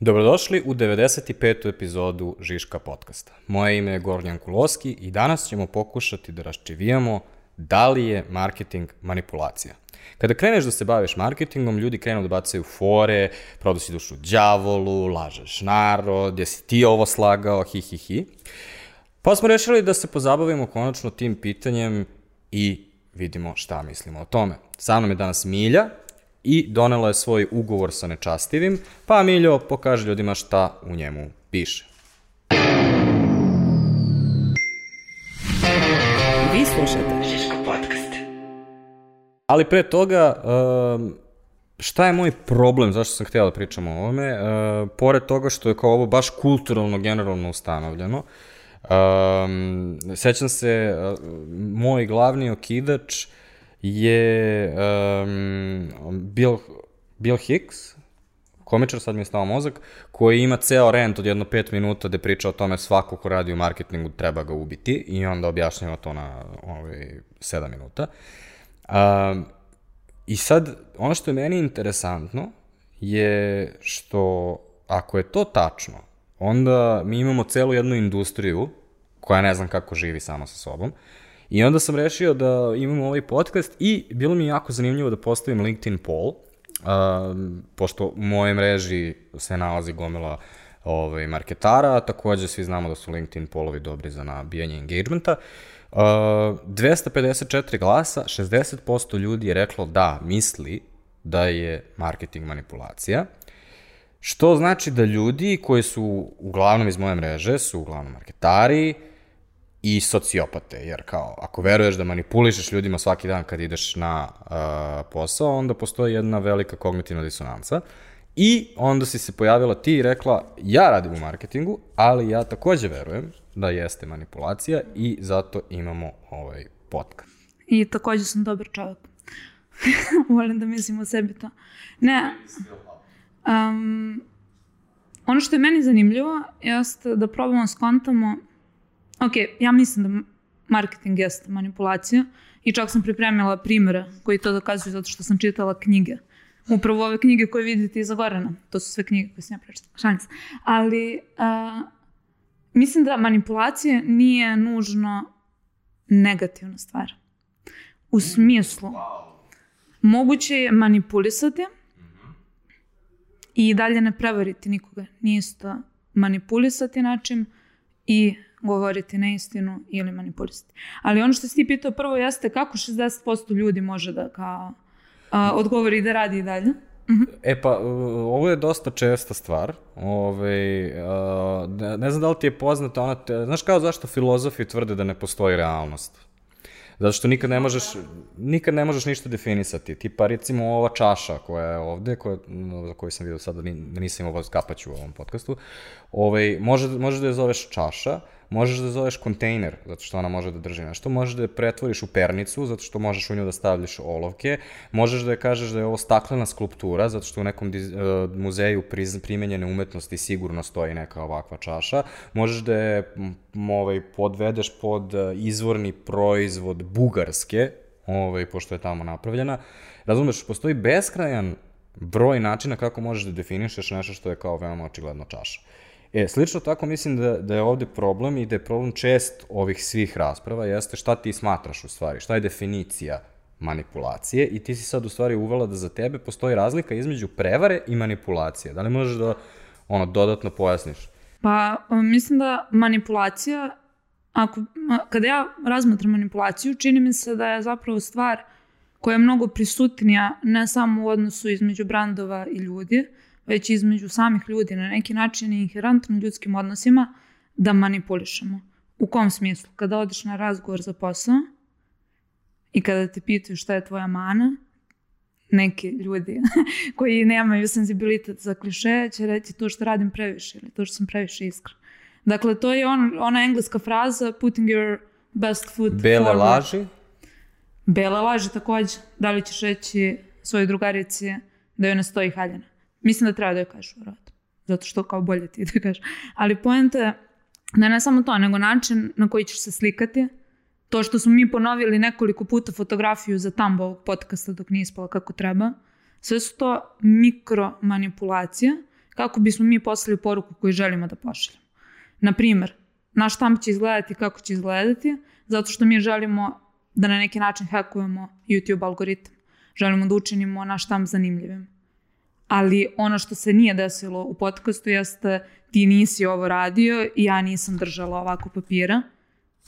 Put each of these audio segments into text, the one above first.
Dobrodošli u 95. epizodu Žiška podcasta. Moje ime je Gornjan Kuloski i danas ćemo pokušati da raščivijamo da li je marketing manipulacija. Kada kreneš da se baviš marketingom, ljudi krenu da bacaju fore, prodao si dušu đavolu, lažeš narod, gdje si ti ovo slagao, hi hi hi. Pa smo rešili da se pozabavimo konačno tim pitanjem i vidimo šta mislimo o tome. Sa mnom je danas Milja, i donela je svoj ugovor sa nečastivim, pa Miljo pokaže ljudima šta u njemu piše. Vi slušate Žiško podcast. Ali pre toga, um, šta je moj problem, zašto sam htjela da pričam o ovome, pored toga što je kao ovo baš kulturalno, generalno ustanovljeno, um, sećam se, uh, moj glavni okidač je um, Bill, Bill Hicks, komičar, sad mi je stao mozak, koji ima ceo rent od jedno pet minuta gde priča o tome svako ko radi u marketingu treba ga ubiti i onda objašnjava to na ovaj, sedam minuta. Um, I sad, ono što je meni interesantno je što ako je to tačno, onda mi imamo celu jednu industriju koja ne znam kako živi sama sa sobom, I onda sam rešio da imam ovaj podcast i bilo mi jako zanimljivo da postavim LinkedIn poll, um, pošto u moje mreži se nalazi gomila ovaj, marketara, takođe svi znamo da su LinkedIn polovi dobri za nabijanje engagementa. Uh, 254 glasa, 60% ljudi je reklo da misli da je marketing manipulacija. Što znači da ljudi koji su uglavnom iz moje mreže su uglavnom marketari, i sociopate, jer kao, ako veruješ da manipulišeš ljudima svaki dan kad ideš na uh, posao, onda postoji jedna velika kognitivna disonanca. I onda si se pojavila ti i rekla, ja radim u marketingu, ali ja takođe verujem da jeste manipulacija i zato imamo ovaj podcast. I takođe sam dobar čovjek. Volim da mislim o sebi to. Ne, um, ono što je meni zanimljivo jeste da probamo skontamo ok, ja mislim da marketing jeste manipulacija i čak sam pripremila primere koji to dokazuju zato što sam čitala knjige. Upravo ove knjige koje vidite iza Gorana. To su sve knjige koje sam ja prečitala. Se. Ali uh, mislim da manipulacija nije nužno negativna stvar. U smislu, moguće je manipulisati i dalje ne prevariti nikoga. Nije isto manipulisati način i govoriti neistinu ili manipulisati. Ali ono što si ti pitao prvo jeste kako 60% ljudi može da kao a, odgovori da radi i dalje. Mhm. E pa, ovo je dosta česta stvar. Ove, a, ne znam da li ti je poznata ona, te, znaš kao zašto filozofi tvrde da ne postoji realnost? Zato što nikad ne možeš, nikad ne možeš ništa definisati. Tipa, recimo, ova čaša koja je ovde, koja, za koju sam vidio sad da, nisam imao skapaću u ovom podcastu, ovaj, može, može da je zoveš čaša, možeš da zoveš kontejner, zato što ona može da drži nešto, možeš da je pretvoriš u pernicu, zato što možeš u nju da stavljaš olovke, možeš da je kažeš da je ovo staklena skulptura, zato što u nekom diz, uh, muzeju priz, primenjene umetnosti sigurno stoji neka ovakva čaša, možeš da je ovaj, podvedeš pod e, izvorni proizvod bugarske, ovaj, pošto je tamo napravljena. Razumeš, postoji beskrajan broj načina kako možeš da definišeš nešto što je kao veoma očigledno čaša. E, slično tako mislim da, da je ovde problem i da je problem čest ovih svih rasprava, jeste šta ti smatraš u stvari, šta je definicija manipulacije i ti si sad u stvari uvela da za tebe postoji razlika između prevare i manipulacije. Da li možeš da ono, dodatno pojasniš? Pa, mislim da manipulacija, ako, kada ja razmatram manipulaciju, čini mi se da je zapravo stvar koja je mnogo prisutnija ne samo u odnosu između brandova i ljudi, već između samih ljudi na neki način i inherentno ljudskim odnosima da manipulišemo. U kom smislu? Kada odeš na razgovor za posao i kada te pitaju šta je tvoja mana, neki ljudi koji nemaju senzibilitet za kliše će reći to što radim previše ili to što sam previše iskren. Dakle, to je on, ona engleska fraza putting your best foot Bele forward. laži? Bele laži takođe. Da li ćeš reći svojoj drugarici da joj ne stoji haljena? Mislim da treba da joj kažeš vrat. Zato što kao bolje ti da kažeš. Ali poenta je da ne samo to, nego način na koji ćeš se slikati, to što smo mi ponovili nekoliko puta fotografiju za tambo ovog podcasta dok nije ispala kako treba, sve su to mikro manipulacije kako bismo mi poslali poruku koju želimo da pošaljemo. Naprimer, naš štamp će izgledati kako će izgledati, zato što mi želimo da na neki način hakujemo YouTube algoritam. Želimo da učinimo naš štamp zanimljivim. Ali ono što se nije desilo u podcastu jeste ti nisi ovo radio i ja nisam držala ovako papira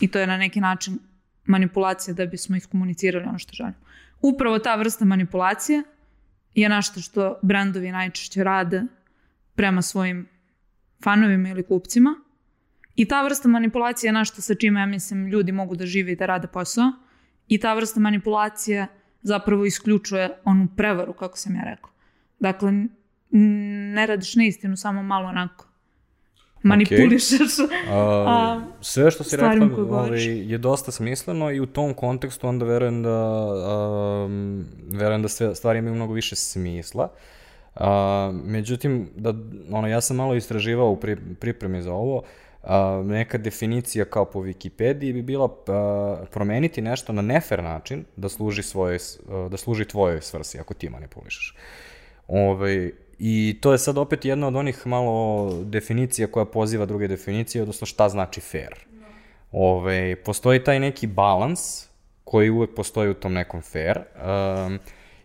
i to je na neki način manipulacija da bismo iskomunicirali ono što želimo. Upravo ta vrsta manipulacije je nešto što brendovi najčešće rade prema svojim fanovima ili kupcima i ta vrsta manipulacije je nešto sa čime ja mislim ljudi mogu da žive i da rade posao i ta vrsta manipulacije zapravo isključuje onu prevaru, kako sam ja rekla. Dakle, ne radiš neistinu, samo malo onako manipulišeš. Okay. A, sve što si rekla ovaj, je dosta smisleno i u tom kontekstu onda verujem da, um, verujem da sve stvari imaju mnogo više smisla. Uh, međutim, da, ono, ja sam malo istraživao u pri, pripremi za ovo, a, neka definicija kao po Wikipediji bi bila a, promeniti nešto na nefer način da služi, svoje, da služi tvojoj svrsi ako ti manipulišeš. Ovaj, I to je sad opet jedna od onih malo definicija koja poziva druge definicije, odnosno šta znači fair. Ove, ovaj, postoji taj neki balans koji uvek postoji u tom nekom fair, um,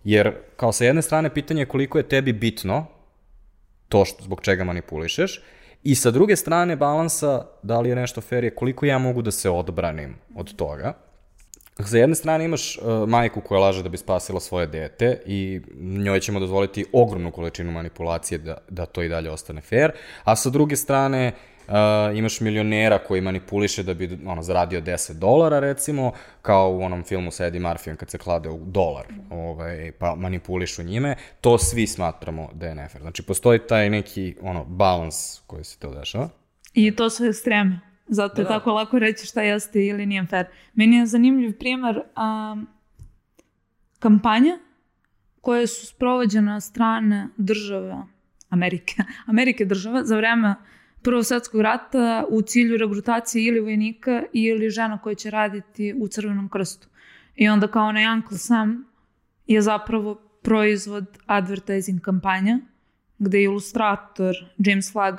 jer kao sa jedne strane pitanje je koliko je tebi bitno to što, zbog čega manipulišeš, I sa druge strane balansa, da li je nešto fair, je koliko ja mogu da se odbranim od toga. Sa jedne strane imaš uh, majku koja laže da bi spasila svoje dete i njoj ćemo dozvoliti ogromnu količinu manipulacije da, da to i dalje ostane fair, a sa druge strane uh, imaš milionera koji manipuliše da bi ono, zaradio 10 dolara, recimo, kao u onom filmu sa Eddie Murphyom kad se klade u dolar, ovaj, pa manipulišu njime, to svi smatramo da je nefer. Znači, postoji taj neki ono, balans koji se to dešava. I to su ekstreme. Zato da, je da. tako lako reći šta jeste ili nije fair. Meni je zanimljiv primer um, kampanja koje su sprovođene od strane države Amerike, Amerike država za vreme Prvog svetskog rata u cilju regrutacije ili vojnika ili žena koja će raditi u Crvenom krstu. I onda kao onaj Uncle Sam je zapravo proizvod advertising kampanja gde je ilustrator James Flagg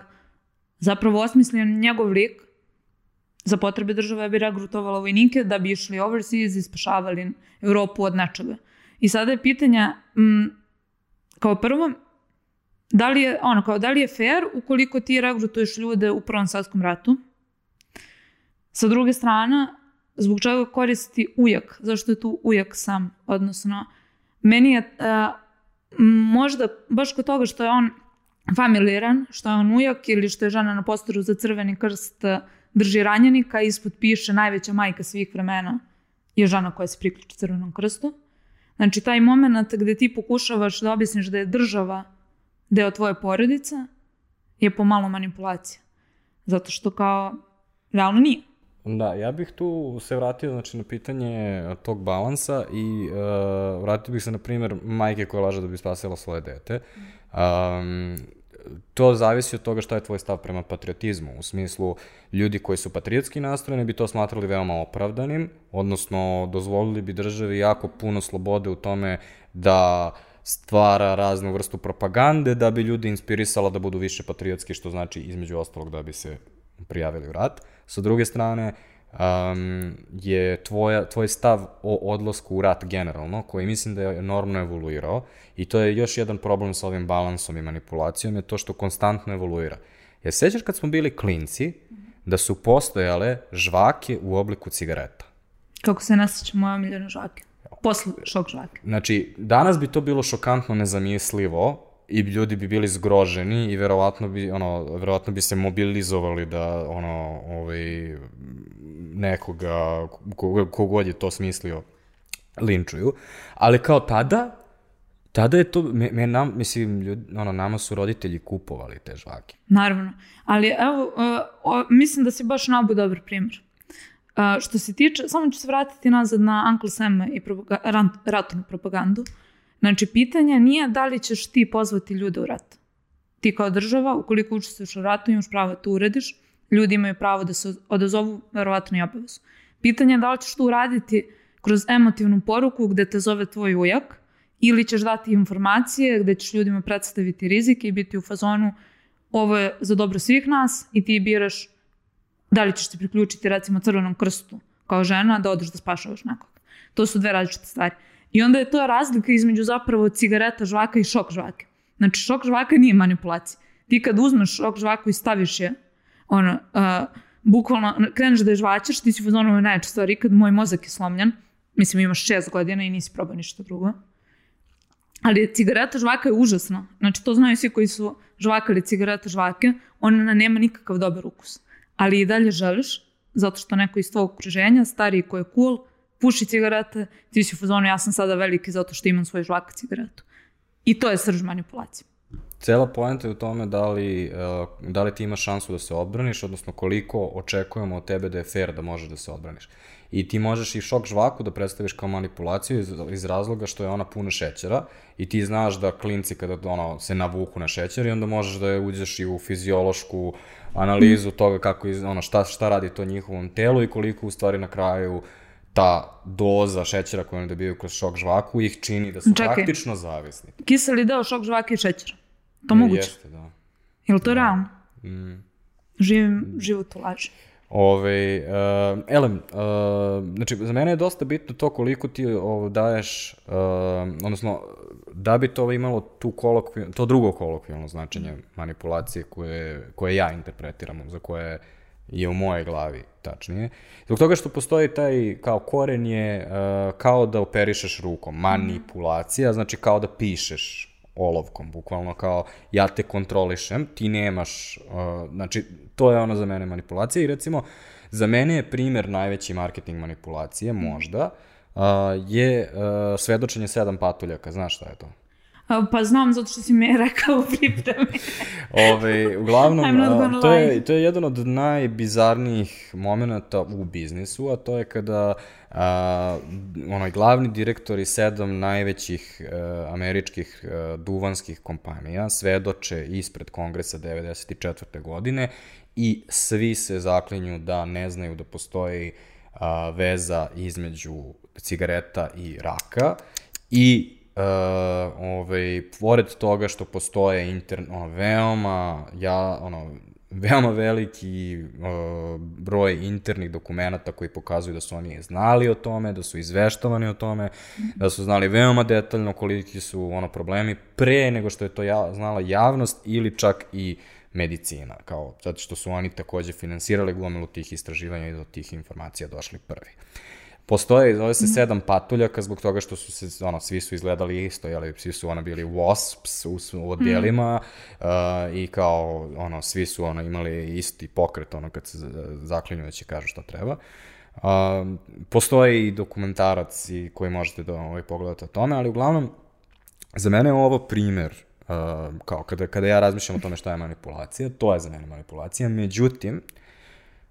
zapravo osmislio njegov lik za potrebe države bi regrutovala vojnike da bi išli overseas i spašavali Europu od nečega. I sada je pitanje, m, kao prvo, Da li je, ono, kao, da li je fair ukoliko ti regrutuješ ljude u Prvom svetskom ratu? Sa druge strane, zbog čega koristi ujak? Zašto je tu ujak sam? Odnosno, meni je uh, možda baš kod toga što je on familiran, što je on ujak ili što je žena na postoru za crveni krst drži ranjenika i ispod piše najveća majka svih vremena je žena koja se priključi crvenom krstu. Znači, taj moment gde ti pokušavaš da objasniš da je država deo tvoje porodice je pomalo manipulacija. Zato što kao, realno nije. Da, ja bih tu se vratio znači, na pitanje tog balansa i uh, vratio bih se na primjer majke koja laže da bi spasila svoje dete. Um, to zavisi od toga šta je tvoj stav prema patriotizmu. U smislu, ljudi koji su patriotski nastrojeni bi to smatrali veoma opravdanim, odnosno dozvolili bi državi jako puno slobode u tome da uh, stvara raznu vrstu propagande da bi ljudi inspirisala da budu više patriotski, što znači između ostalog da bi se prijavili u rat. Sa druge strane, um, je tvoja, tvoj stav o odlasku u rat generalno, koji mislim da je enormno evoluirao i to je još jedan problem sa ovim balansom i manipulacijom, je to što konstantno evoluira. Je sećaš kad smo bili klinci, da su postojale žvake u obliku cigareta? Kako se nasjeća moja miljena žvake? Posle šok žvake. Znači, danas bi to bilo šokantno nezamislivo i ljudi bi bili zgroženi i verovatno bi, ono, verovatno bi se mobilizovali da, ono, ovaj, nekoga, kogod je to smislio, linčuju. Ali kao tada, tada je to, me, me nam, mislim, ljudi, ono, nama su roditelji kupovali te žvake. Naravno. Ali evo, uh, uh, mislim da si baš nabu dobar primjer. Uh, što se tiče, samo ću se vratiti nazad na Uncle Sam i propaga, rat, ratnu propagandu. Znači, pitanje nije da li ćeš ti pozvati ljude u rat. Ti kao država, ukoliko učestvuješ u ratu, imaš pravo da to urediš, ljudi imaju pravo da se odazovu, verovatno i obavezu. Pitanje je da li ćeš to uraditi kroz emotivnu poruku gde te zove tvoj ujak, ili ćeš dati informacije gde ćeš ljudima predstaviti rizike i biti u fazonu ovo je za dobro svih nas i ti biraš da li ćeš se priključiti recimo crvenom krstu kao žena da odeš da spašavaš nekog. To su dve različite stvari. I onda je to razlika između zapravo cigareta žvaka i šok žvake. Znači, šok žvaka nije manipulacija. Ti kad uzmeš šok žvaku i staviš je, ono, uh, bukvalno kreneš da je žvaćaš, ti si u zonu najče stvari, kad moj mozak je slomljen, mislim imaš šest godina i nisi probao ništa drugo. Ali cigareta žvaka je užasna. Znači, to znaju svi koji su žvakali cigareta žvake, ona nema nikakav dobar ukus. Ali i dalje želiš, zato što neko iz tvojeg okruženja, stariji koji je cool, puši cigarete, ti si u fazonu, ja sam sada veliki zato što imam svoj žvaka cigaretu. I to je srž manipulacije. Cela poenta je u tome da li, uh, da li ti imaš šansu da se odbraniš, odnosno koliko očekujemo od tebe da je fair da možeš da se odbraniš. I ti možeš i šok žvaku da predstaviš kao manipulaciju iz, iz razloga što je ona puna šećera i ti znaš da klinci kada ono, se navuku na šećer i onda možeš da uđeš i u fiziološku analizu toga kako ono, šta, šta radi to njihovom telu i koliko u stvari na kraju ta doza šećera koju oni dobijaju kroz šok žvaku ih čini da su Čekaj. praktično zavisni. Kiseli deo šok žvake i šećera. To e, moguće? Jeste, da. Je li to da. realno? Mm. Živim život u laži. Ove, uh, elem, uh, znači, za mene je dosta bitno to koliko ti ovo, daješ, uh, odnosno, da bi to imalo tu kolokviju, to drugo kolokvijalno značenje manipulacije koje, koje ja interpretiram, za koje je u moje glavi tačnije. Zbog toga što postoji taj kao koren je uh, kao da operišeš rukom, manipulacija, znači kao da pišeš olovkom, bukvalno kao ja te kontrolišem, ti nemaš, uh, znači to je ono za mene manipulacija i recimo za mene je primer najveći marketing manipulacije, možda, uh, je uh, svedočenje sedam patuljaka, znaš šta je to? Pa znam, zato što si mi rekao u pripremi. Ove, uglavnom, a, to, je, to je jedan od najbizarnijih momenta u biznisu, a to je kada a, onaj glavni direktori sedam najvećih a, e, američkih a, e, duvanskih kompanija svedoče ispred kongresa 94. godine i svi se zaklinju da ne znaju da postoji a, veza između cigareta i raka i Uh, ovaj, pored toga što postoje intern, ono, veoma, ja, ono, veoma veliki uh, broj internih dokumenta koji pokazuju da su oni znali o tome, da su izveštovani o tome, da su znali veoma detaljno koliki su ono problemi pre nego što je to ja, znala javnost ili čak i medicina, kao zato što su oni takođe finansirali gomilu tih istraživanja i do tih informacija došli prvi. Uh, Postoje, zove se mm. sedam patuljaka zbog toga što su se, ono, svi su izgledali isto, jeli, svi su ono bili wasps u, u odjelima mm. uh, i kao, ono, svi su ono, imali isti pokret, ono, kad se zaklinju da će kažu šta treba. Uh, postoje i dokumentarac i koji možete da ovaj, pogledate o tome, ali uglavnom, za mene je ovo primer uh, kao kada, kada ja razmišljam o tome šta je manipulacija, to je za mene manipulacija, međutim,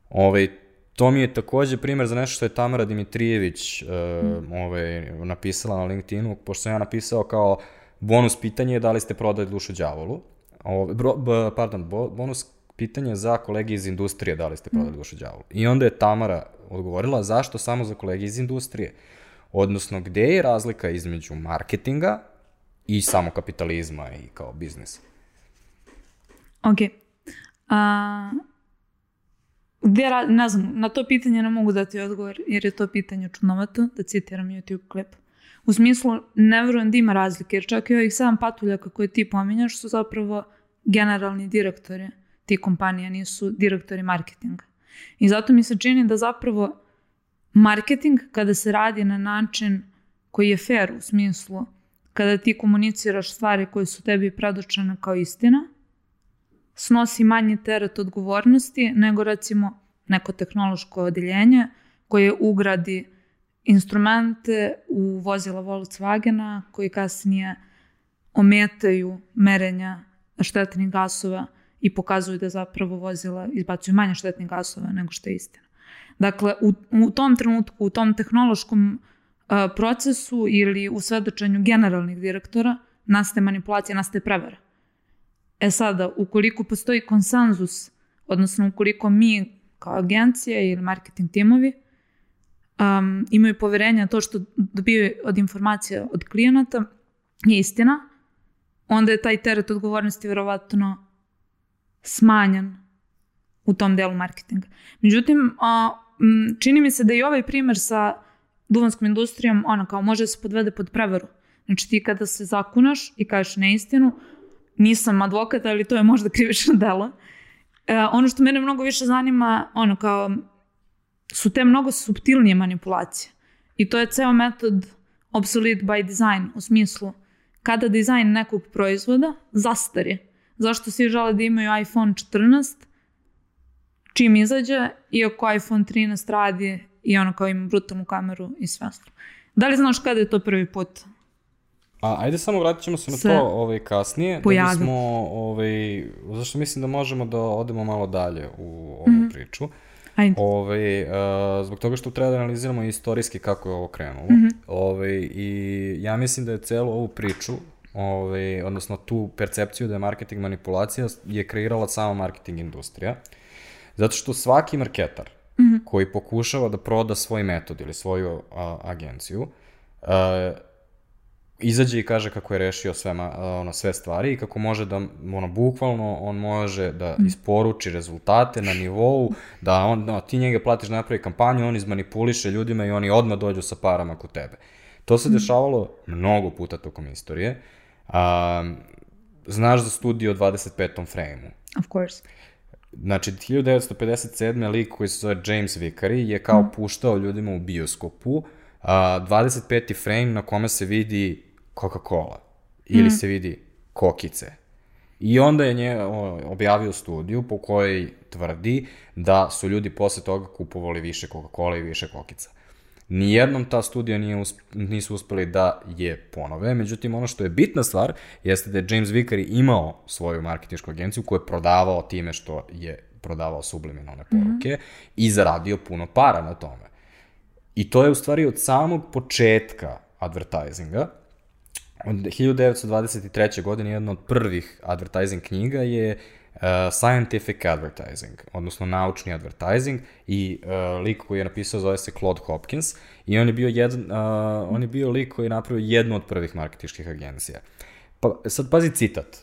ovaj, To mi je takođe primer za nešto što je Tamara Dimitrijević uh, mm. ovaj, napisala na LinkedInu, pošto sam ja napisao kao bonus pitanje da li ste prodali dušu đavolu. Ove, bro, b, pardon, bo, bonus pitanje za kolege iz industrije da li ste prodali mm. dušu đavolu. I onda je Tamara odgovorila zašto samo za kolege iz industrije. Odnosno, gde je razlika između marketinga i samokapitalizma i kao biznesa? Ok. A, Gde, ne znam, na to pitanje ne mogu dati odgovor, jer je to pitanje čudnovato, da citiram YouTube klip. U smislu, ne verujem da ima razlike, jer čak i ovih sedam patuljaka koje ti pominjaš su zapravo generalni direktori ti kompanija, nisu direktori marketinga. I zato mi se čini da zapravo marketing, kada se radi na način koji je fair u smislu, kada ti komuniciraš stvari koje su tebi predočene kao istina, snosi manji teret odgovornosti nego recimo neko tehnološko odeljenje koje ugradi instrumente u vozila Volkswagena koji kasnije ometaju merenja štetnih gasova i pokazuju da zapravo vozila izbacuju manje štetnih gasova nego što je istina. Dakle, u, u tom trenutku, u tom tehnološkom uh, procesu ili u svedočenju generalnih direktora nastaje manipulacija, nastaje prevara. E sada, ukoliko postoji konsenzus, odnosno ukoliko mi kao agencija ili marketing timovi um, imaju poverenja to što dobiju od informacija od klijenata je istina, onda je taj teret odgovornosti verovatno smanjan u tom delu marketinga. Međutim, a, m, čini mi se da i ovaj primer sa duvanskom industrijom, ono kao može da se podvede pod prevaru. Znači ti kada se zakunaš i kažeš neistinu, nisam advokat, ali to je možda krivično delo. E, ono što mene mnogo više zanima, ono kao, su te mnogo subtilnije manipulacije. I to je ceo metod obsolete by design, u smislu kada dizajn nekog proizvoda zastari. Zašto svi žele da imaju iPhone 14, čim izađe, iako iPhone 13 radi i ono kao ima brutalnu kameru i sve ostalo. Da li znaš kada je to prvi put? A, ajde samo vratit ćemo se na Se to ovaj, kasnije, pojavi. da bismo, ovaj, zašto mislim da možemo da odemo malo dalje u ovu mm -hmm. priču. Ajde. Ovaj, uh, zbog toga što treba da analiziramo istorijski kako je ovo krenulo. Mm. -hmm. ovaj, I ja mislim da je celu ovu priču, ovaj, odnosno tu percepciju da je marketing manipulacija, je kreirala sama marketing industrija. Zato što svaki marketar mm -hmm. koji pokušava da proda svoj metod ili svoju a, agenciju, a, izađe i kaže kako je rešio sve, ma, ono, sve stvari i kako može da, ono, bukvalno, on može da isporuči rezultate na nivou, da on, no, ti njega platiš da napravi kampanju, on izmanipuliše ljudima i oni odmah dođu sa parama kod tebe. To se dešavalo mnogo puta tokom istorije. Um, znaš za studiju o 25. frame-u. Of course. Znači, 1957. lik koji se zove James Vickery je kao puštao ljudima u bioskopu 25. frame na kome se vidi Coca-Cola ili se vidi kokice. I onda je nje objavio studiju po kojoj tvrdi da su ljudi posle toga kupovali više Coca-Cola i više kokica. Nijednom ta studija nije usp nisu uspeli da je ponove, međutim ono što je bitna stvar jeste da je James Vickery imao svoju marketinšku agenciju koju je prodavao time što je prodavao subliminalne poruke mm -hmm. i zaradio puno para na tome. I to je u stvari od samog početka advertisinga, od 1923. godine jedna od prvih advertising knjiga je uh, Scientific Advertising, odnosno naučni advertising i uh, lik koji je napisao zove se Claude Hopkins i on je bio jedan, uh, on je bio lik koji je napravio jednu od prvih marketičkih agencija. Pa sad pazi citat.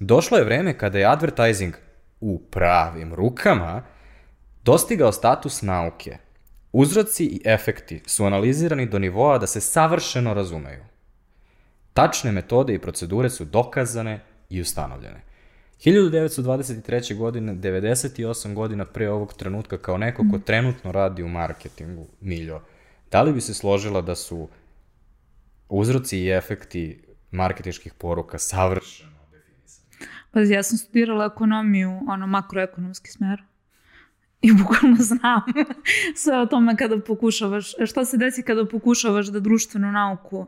Došlo je vreme kada je advertising u pravim rukama dostigao status nauke. Uzroci i efekti su analizirani do nivoa da se savršeno razumeju. Tačne metode i procedure su dokazane i ustanovljene. 1923. godine, 98 godina pre ovog trenutka, kao neko ko trenutno radi u marketingu, Miljo, da li bi se složila da su uzroci i efekti marketičkih poruka savršeno definisani? Pazi, ja sam studirala ekonomiju, ono, makroekonomski smer. I bukvalno znam sve o tome kada pokušavaš, šta se desi kada pokušavaš da društvenu nauku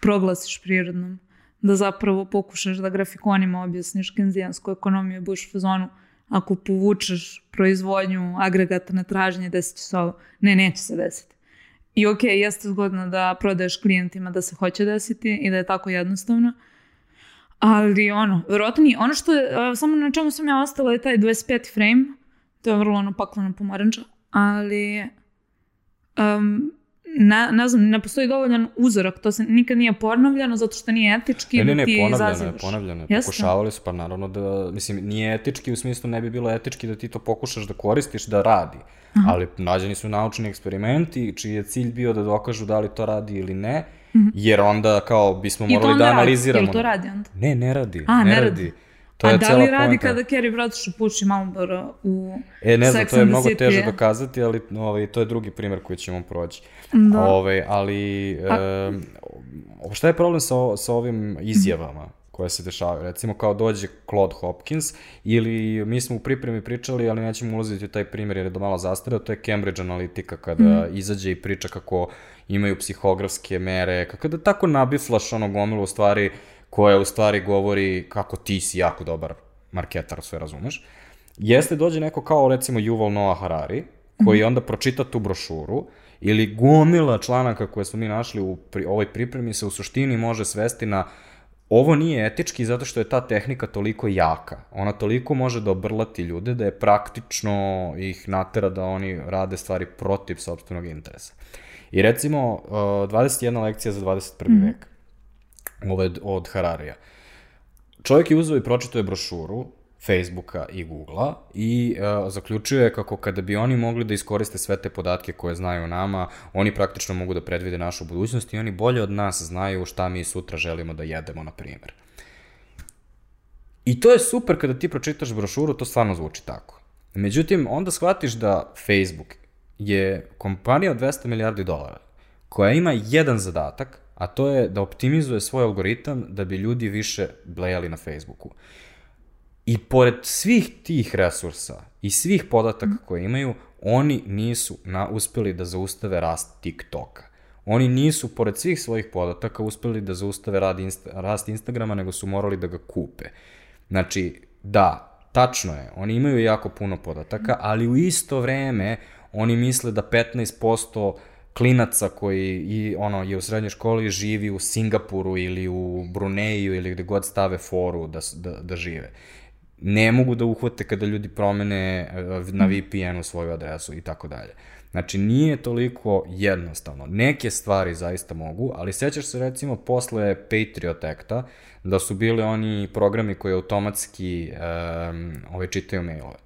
proglasiš prirodnom, da zapravo pokušaš da grafikonima objasniš kenzijansku ekonomiju i budeš u fazonu, ako povučeš proizvodnju agregatne tražnje, desit će se ovo. Ne, neće se desiti. I ok, jeste zgodno da prodaješ klijentima da se hoće desiti i da je tako jednostavno, ali ono, verovatno nije. Ono što je, samo na čemu sam ja ostala je taj 25 frame, to je vrlo ono paklana pomaranča, ali um, ne, ne znam, ne postoji dovoljan uzorak, to se nikad nije ponavljano zato što nije etički Ne, ne, da ne, ti ponavljano je, izazivaš. ponavljano je. Pokušavali su, pa naravno da, mislim, nije etički, u smislu ne bi bilo etički da ti to pokušaš da koristiš, da radi. Aha. Ali nađeni su naučni eksperimenti, čiji je cilj bio da dokažu da li to radi ili ne, jer onda kao bismo. I to morali da radi. analiziramo. Jel to radi onda? Ne, ne radi. A, ne, ne radi. radi. To A je da cela li radi poenta. kada Carrie Bradshaw puši Marlboro u E, ne znam, to je mnogo City? teže dokazati, ali ovaj, to je drugi primjer koji ćemo proći. Da. Ovaj, ali, A... e, šta je problem sa, sa ovim izjavama koje se dešavaju? Recimo kao dođe Claude Hopkins ili mi smo u pripremi pričali, ali nećemo ulaziti u taj primjer jer je da malo zastareo, to je Cambridge Analytica kada mm. izađe i priča kako imaju psihografske mere, kako da tako nabiflaš ono gomilu stvari koja u stvari govori kako ti si jako dobar marketar, sve razumeš. Jeste dođe neko kao recimo Yuval Noah Harari, koji onda pročita tu brošuru, ili gomila članaka koje smo mi našli u pri, ovoj pripremi se u suštini može svesti na ovo nije etički zato što je ta tehnika toliko jaka. Ona toliko može da obrlati ljude da je praktično ih natera da oni rade stvari protiv sobstvenog interesa. I recimo, uh, 21 lekcija za 21. Mm. vek. Ovo je od Hararija. Čovjek je uzeo i pročitao je brošuru, Facebooka i Googlea i uh, zaključio je kako kada bi oni mogli da iskoriste sve te podatke koje znaju o nama, oni praktično mogu da predvide našu budućnost i oni bolje od nas znaju šta mi sutra želimo da jedemo, na primjer. I to je super kada ti pročitaš brošuru, to stvarno zvuči tako. Međutim, onda shvatiš da Facebook je kompanija od 200 milijardi dolara koja ima jedan zadatak, a to je da optimizuje svoj algoritam da bi ljudi više blejali na Facebooku. I pored svih tih resursa i svih podataka koje imaju, oni nisu na, uspeli da zaustave rast TikToka. Oni nisu, pored svih svojih podataka, uspeli da zaustave rad insta, rast Instagrama, nego su morali da ga kupe. Znači, da, tačno je, oni imaju jako puno podataka, ali u isto vreme oni misle da 15% klinaca koji i, ono, je u srednjoj školi živi u Singapuru ili u Bruneju ili gde god stave foru da, da, da žive ne mogu da uhvate kada ljudi promene eh, na VPN-u svoju adresu i tako dalje. Znači, nije toliko jednostavno. Neke stvari zaista mogu, ali sećaš se recimo posle Patriot Acta da su bili oni programi koji automatski um, ove čitaju mailove.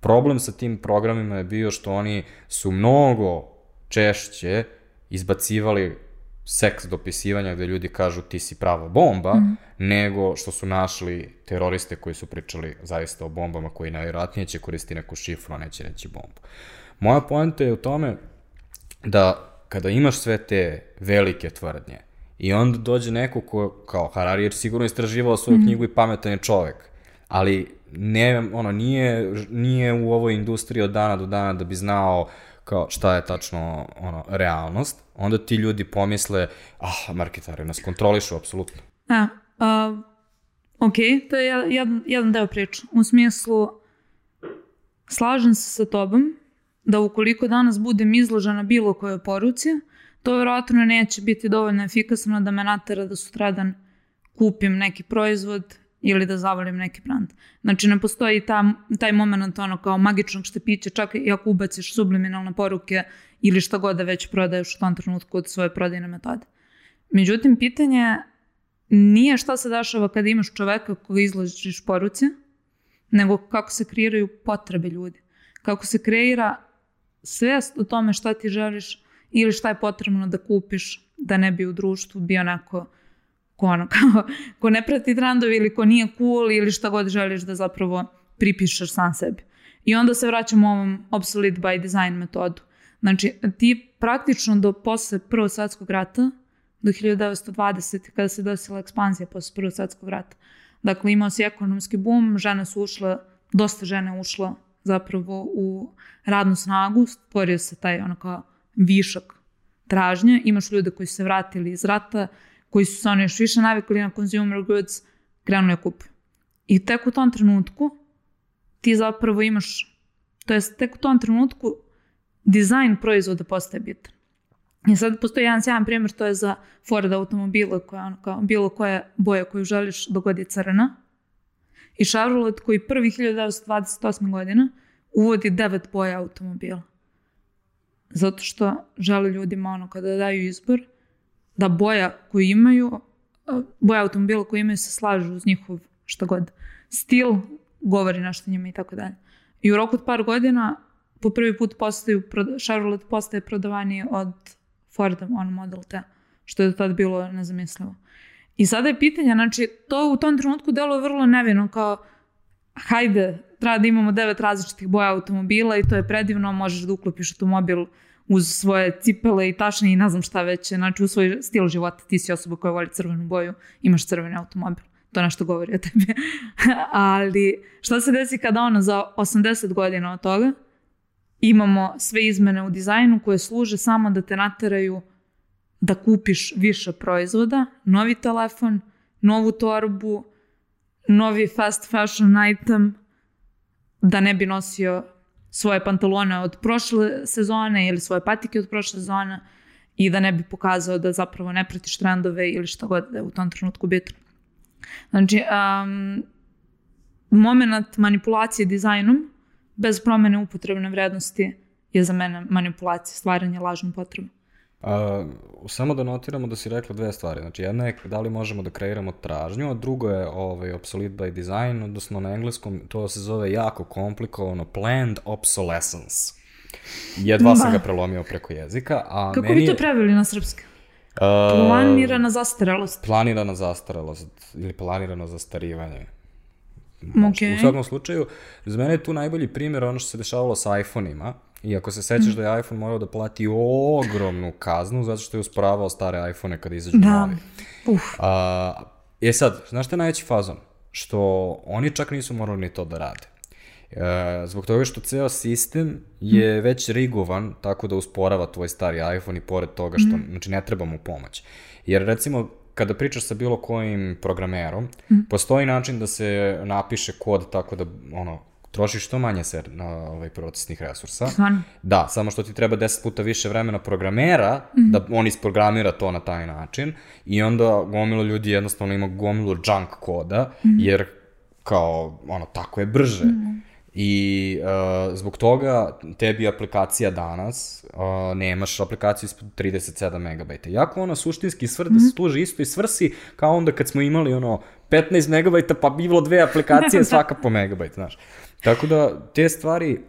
Problem sa tim programima je bio što oni su mnogo češće izbacivali seks dopisivanja gde ljudi kažu ti si prava bomba, mm. nego što su našli teroriste koji su pričali zaista o bombama koji najvjerojatnije će koristiti neku šifru, a neće reći bombu. Moja poenta je u tome da kada imaš sve te velike tvrdnje i onda dođe neko ko, kao Harari je sigurno istraživao svoju mm. knjigu i pametan je čovek, ali ne, ono, nije, nije u ovoj industriji od dana do dana da bi znao kao šta je tačno ono, realnost, onda ti ljudi pomisle, ah, marketari nas kontrolišu, apsolutno. A, a, ok, to je jedan, jedan deo priče. U smislu, slažem se sa tobom da ukoliko danas budem izložena bilo kojoj poruci, to verovatno neće biti dovoljno efikasno da me natera da sutradan kupim neki proizvod ili da zavolim neki brand. Znači ne postoji ta, taj moment ono kao magičnog štepića, čak i ako ubaciš subliminalne poruke ili šta god da već prodaješ u tom trenutku od svoje prodajne metode. Međutim, pitanje nije šta se dešava kada imaš čoveka koga izlažiš poruci, nego kako se kreiraju potrebe ljudi. Kako se kreira svest o tome šta ti želiš ili šta je potrebno da kupiš da ne bi u društvu bio neko ko, ono, kao, ko ne prati trendovi ili ko nije cool ili šta god želiš da zapravo pripišeš sam sebi. I onda se vraćamo ovom obsolete by design metodu. Znači, ti praktično do posle Prvog svetskog rata, do 1920. kada se desila ekspanzija posle Prvog svetskog rata, dakle imao si ekonomski boom, žene su ušle, dosta žene ušlo zapravo u radnu snagu, stvorio se taj ono kao višak tražnje, imaš ljude koji su se vratili iz rata, koji su se oni još više navikli na consumer goods, krenuli da kupuju. I tek u tom trenutku ti zapravo imaš, to jest tek u tom trenutku dizajn proizvoda postaje bitan. I sad postoji jedan sjajan primjer, to je za Ford automobila, koja, ono, kao, bilo koje boje koju želiš dogodi crna. I Chevrolet koji prvi 1928. godina uvodi devet boja automobila. Zato što žele ljudima ono kada daju izbor da boja koju imaju, boja automobila koju imaju se slažu uz njihov šta god stil, govori nešto njima i tako dalje. I u roku od par godina po prvi put postaju, Chevrolet postaje prodavaniji od Forda, on Model T, što je do tada bilo nezamislivo. I sada je pitanje, znači, to u tom trenutku delo je vrlo nevino, kao, hajde, treba da imamo devet različitih boja automobila i to je predivno, možeš da uklopiš automobil uz svoje cipele i tašne i ne znam šta već, znači u svoj stil života, ti si osoba koja voli crvenu boju, imaš crveni automobil. To nešto govori o tebi. Ali šta se desi kada ono za 80 godina od toga imamo sve izmene u dizajnu koje služe samo da te nateraju da kupiš više proizvoda, novi telefon, novu torbu, novi fast fashion item, da ne bi nosio svoje pantalone od prošle sezone ili svoje patike od prošle sezone i da ne bi pokazao da zapravo ne pratiš trendove ili šta god da je u tom trenutku bitno. Znači, um, moment manipulacije dizajnom bez promene upotrebne vrednosti je za mene manipulacija, stvaranje lažne potrebe. A, samo da notiramo da si rekla dve stvari. Znači, jedna je da li možemo da kreiramo tražnju, a drugo je ovaj, obsolete by design, odnosno na engleskom to se zove jako komplikovano planned obsolescence. Jedva sam ga prelomio preko jezika. A Kako meni bi to preveli na srpski? A, Planirana zastarelost. planirana zastarelost ili planirano zastarivanje. Okej. U svakom slučaju, za mene je tu najbolji primjer ono što se dešavalo sa iPhone-ima. I ako se sećaš Mhm. da je iPhone morao da plati ogromnu kaznu zato što je usporavao stare iPhone-e kada izađu Da. novi. Uf. A, je sad, znaš šta je najveći fazon? Što oni čak nisu morali ni to da rade. E, zbog toga što ceo sistem je već rigovan tako da usporava tvoj stari iPhone i pored toga što, znači ne treba mu pomoć. Jer recimo, kada pričaš sa bilo kojim programerom, postoji način da se napiše kod tako da, ono, trošiš što manje ser, na ovaj, procesnih resursa. Stvarno. Da, samo što ti treba 10 puta više vremena programera da on isprogramira to na taj način i onda gomilo ljudi jednostavno ima gomilu junk koda jer kao ono tako je brže. I uh, zbog toga tebi aplikacija danas, uh, nemaš aplikaciju ispod 37 megabajta. Jako ona suštinski svr, mm -hmm. služi isto i svrsi kao onda kad smo imali ono 15 megabajta pa bi bilo dve aplikacije svaka po megabajt, znaš. Tako da te stvari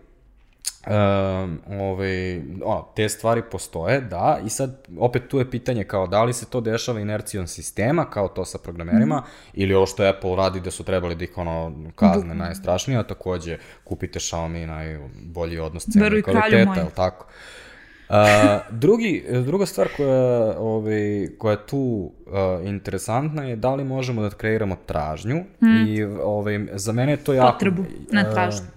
Um, ovaj, ono, te stvari postoje, da, i sad opet tu je pitanje kao da li se to dešava inercijom sistema, kao to sa programerima, mm. ili ovo što Apple radi da su trebali da ih ono kazne najstrašnije, a takođe kupite Xiaomi najbolji odnos cena i kvaliteta, moj. jel tako? Uh, drugi, druga stvar koja, ovaj, koja je tu uh, interesantna je da li možemo da kreiramo tražnju mm. i ovaj, za mene je to jako... Potrebu, ne tražnju.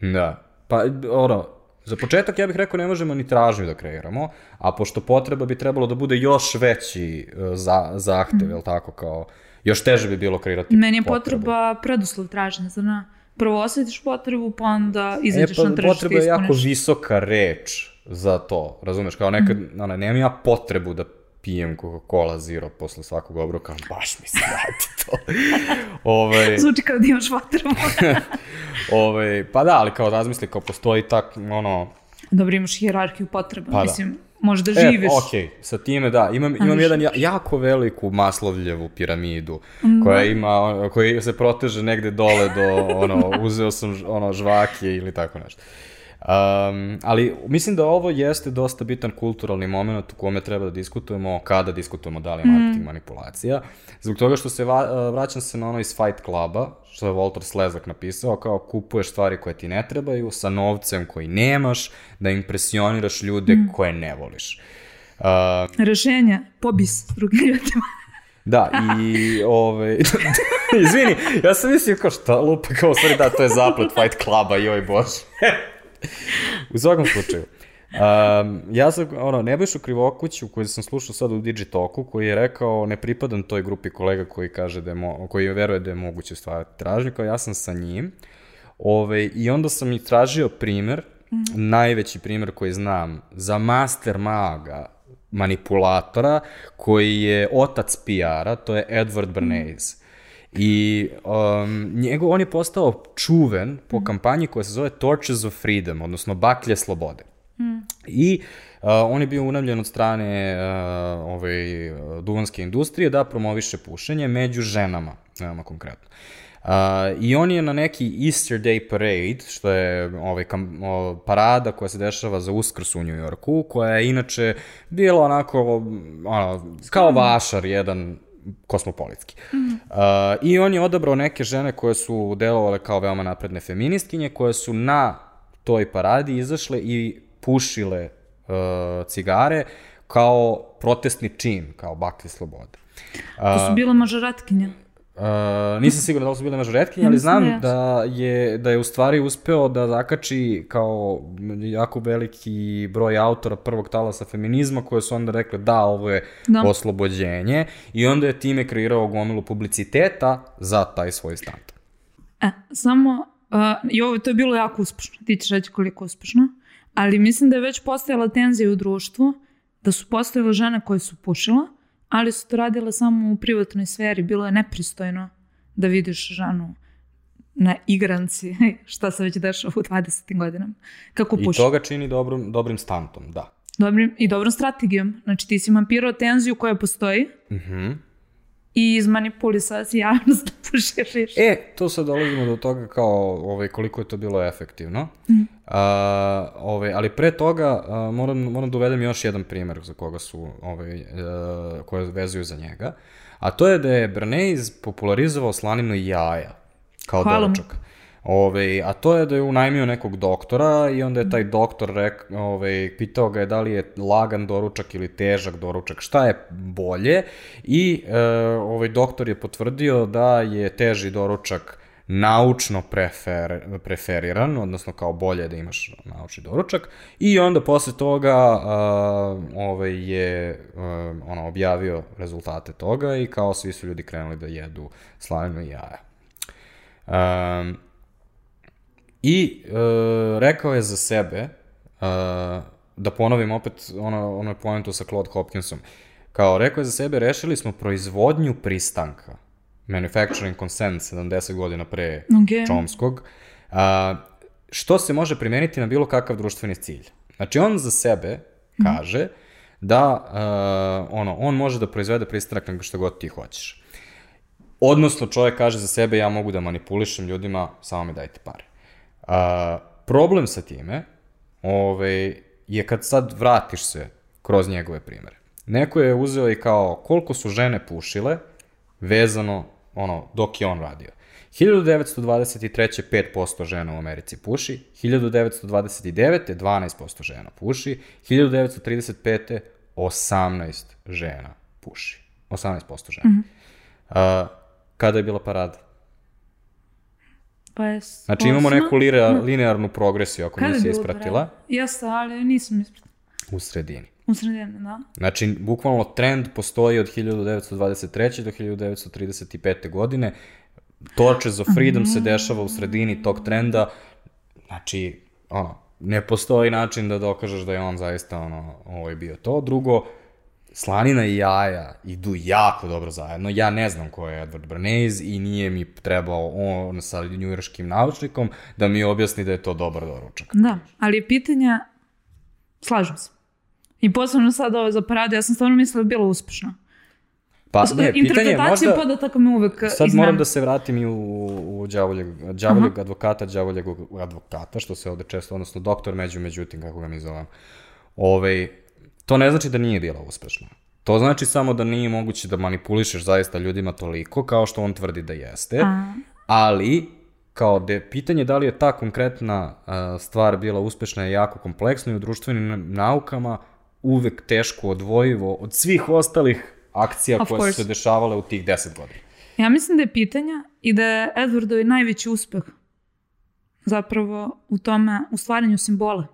Da. Pa, ono, za početak ja bih rekao ne možemo ni tražnju da kreiramo, a pošto potreba bi trebalo da bude još veći uh, za, zahtev, mm. jel tako, kao, još teže bi bilo kreirati Meni je potrebu. potreba preduslov traženja, zar ne? Prvo osjetiš potrebu, pa onda E, izađeš pa na tržište potreba i je jako ispuniš. visoka reč za to, razumeš, kao nekad, mm. ono, nemam ja potrebu da pijem Coca-Cola Zero posle svakog obroka, baš mi se radi to. ovaj, Zvuči kao da imaš potrebu. ovaj, pa da, ali kao razmisli, kao postoji tak, ono, Dobro, imaš hijerarhiju potreba. Pa da. Mislim, možeš da E, živiš. okej, sa time da, imam, imam jedan ja, jako veliku maslovljevu piramidu, koja ima, koja se proteže negde dole do, ono, uzeo sam ono, žvake ili tako nešto. Um, ali mislim da ovo jeste dosta bitan kulturalni moment u kome treba da diskutujemo kada diskutujemo da li je marketing manipulacija. Zbog toga što se va, vraćam se na ono iz Fight Cluba, što je Walter Slezak napisao, kao kupuješ stvari koje ti ne trebaju sa novcem koji nemaš, da impresioniraš ljude koje ne voliš. Uh, Rešenje, pobis drugim ljudima. Da, i ove... Izvini, ja sam mislio kao šta lupa, kao stvari da, to je zaplet Fight Cluba, joj bože. U svakom slučaju. Um, ja sam, ono, Nebojšu Krivokuću, koji sam slušao sad u Digitoku, koji je rekao, ne pripadam toj grupi kolega koji kaže da je, mo koji veruje da je moguće stvarati tražnju, kao ja sam sa njim. Ove, I onda sam i tražio primer, mm. najveći primer koji znam, za master maga, manipulatora, koji je otac PR-a, to je Edward Bernays. I um, njegov, on je postao čuven po kampanji koja se zove Torches of Freedom, odnosno Baklje slobode. I uh, on je bio unavljen od strane uh, ovaj, uh, duvanske industrije da promoviše pušenje među ženama, veoma konkretno. Uh, I on je na neki Easter Day Parade, što je ovaj, kam, o, parada koja se dešava za uskrs u Njujorku, koja je inače bila onako, ono, kao vašar jedan kosmopolitski. Mm -hmm. uh, I on je odabrao neke žene koje su delovale kao veoma napredne feministkinje, koje su na toj paradi izašle i pušile uh, cigare kao protestni čin, kao baklje slobode. To su bile mažoretkinje. Uh, nisam siguran da li su bile mažoretkinje, ali da znam jesu. da je, da je u stvari uspeo da zakači kao jako veliki broj autora prvog talasa feminizma koje su onda rekli da, ovo je Da. oslobođenje i onda je time kreirao gomilu publiciteta za taj svoj stand. E, samo, uh, i ovo, to je bilo jako uspešno, ti ćeš reći koliko uspešno, ali mislim da je već postojala tenzija u društvu, da su postojale žene koje su pušile, ali su to radile samo u privatnoj sferi, bilo je nepristojno da vidiš ženu na igranci, šta se već dešava u 20. godinama, kako I puši. to ga čini dobrom, dobrim stantom, da. dobrim, i dobrom strategijom. Znači ti si mampirao tenziju koja postoji Mhm. I izmanipulisao si javnost da pušiš više. E, tu sad dolazimo do toga kao ovaj, koliko je to bilo efektivno. Mhm. A, ovaj, ali pre toga a, moram, moram da uvedem još jedan primer za koga su, ovaj, e, koje vezuju za njega. A to je da je Bernays popularizovao slaninu jaja kao Hvala mu. Ove, a to je da je unajmio nekog doktora i onda je taj doktor rek, ove, pitao ga je da li je lagan doručak ili težak doručak, šta je bolje i e, ovaj doktor je potvrdio da je teži doručak naučno prefer, preferiran, odnosno kao bolje da imaš naučni doručak i onda posle toga a, ovaj je a, ono objavio rezultate toga i kao svi su ljudi krenuli da jedu slaninu i jaja. Um, I e, rekao je za sebe, e, da ponovim opet ono, ono pojentu sa Claude Hopkinsom, kao rekao je za sebe, rešili smo proizvodnju pristanka, manufacturing consent 70 godina pre Ok. Chomskog, a, što se može primeniti na bilo kakav društveni cilj. Znači, on za sebe kaže da uh, ono, on može da proizvede pristanak na što god ti hoćeš. Odnosno, čovjek kaže za sebe, ja mogu da manipulišem ljudima, samo mi dajte pare. A, problem sa time ovaj, je kad sad vratiš se kroz njegove primere. Neko je uzeo i kao koliko su žene pušile vezano ono, dok je on radio. 1923. 5% žena u Americi puši, 1929. 12% žena puši, 1935. 18 žena puši. 18% žena. Mm -hmm. A, kada je bila parada? Pa je Znači imamo neku lira, linearnu progresiju ako Kada je nisi bilo ispratila? Jeste, ali nisam ispratila. u sredini. U sredini, da. Znači, bukvalno trend postoji od 1923. do 1935. godine. Torches of Freedom se dešava u sredini tog trenda. Znači, ono, ne postoji način da dokažeš da je on zaista ono, ovo je bio to. Drugo, slanina i jaja idu jako dobro zajedno. Ja ne znam ko je Edward Bernays i nije mi trebao on sa njujorškim naučnikom da mi objasni da je to dobar doručak. Da, ali je pitanje, slažem se. I posebno sad ovo za paradu, ja sam stvarno mislila da je bilo uspešno. Pa ne, pitanje je možda... podataka me uvek Sad iznenadi. moram da se vratim i u, u đavoljeg, đavoljeg advokata, đavoljeg advokata, što se ovde često, odnosno doktor među, međutim, kako ga mi zovem. Ove, to ne znači da nije bila uspešna. To znači samo da nije moguće da manipulišeš zaista ljudima toliko, kao što on tvrdi da jeste, A. ali kao da je pitanje da li je ta konkretna uh, stvar bila uspešna je jako kompleksna i u društvenim naukama uvek teško odvojivo od svih ostalih akcija Of koje su course. se dešavale u tih 10 godina. Ja mislim da je pitanja i da je Edwardov najveći uspeh zapravo u tome, u stvaranju simbola.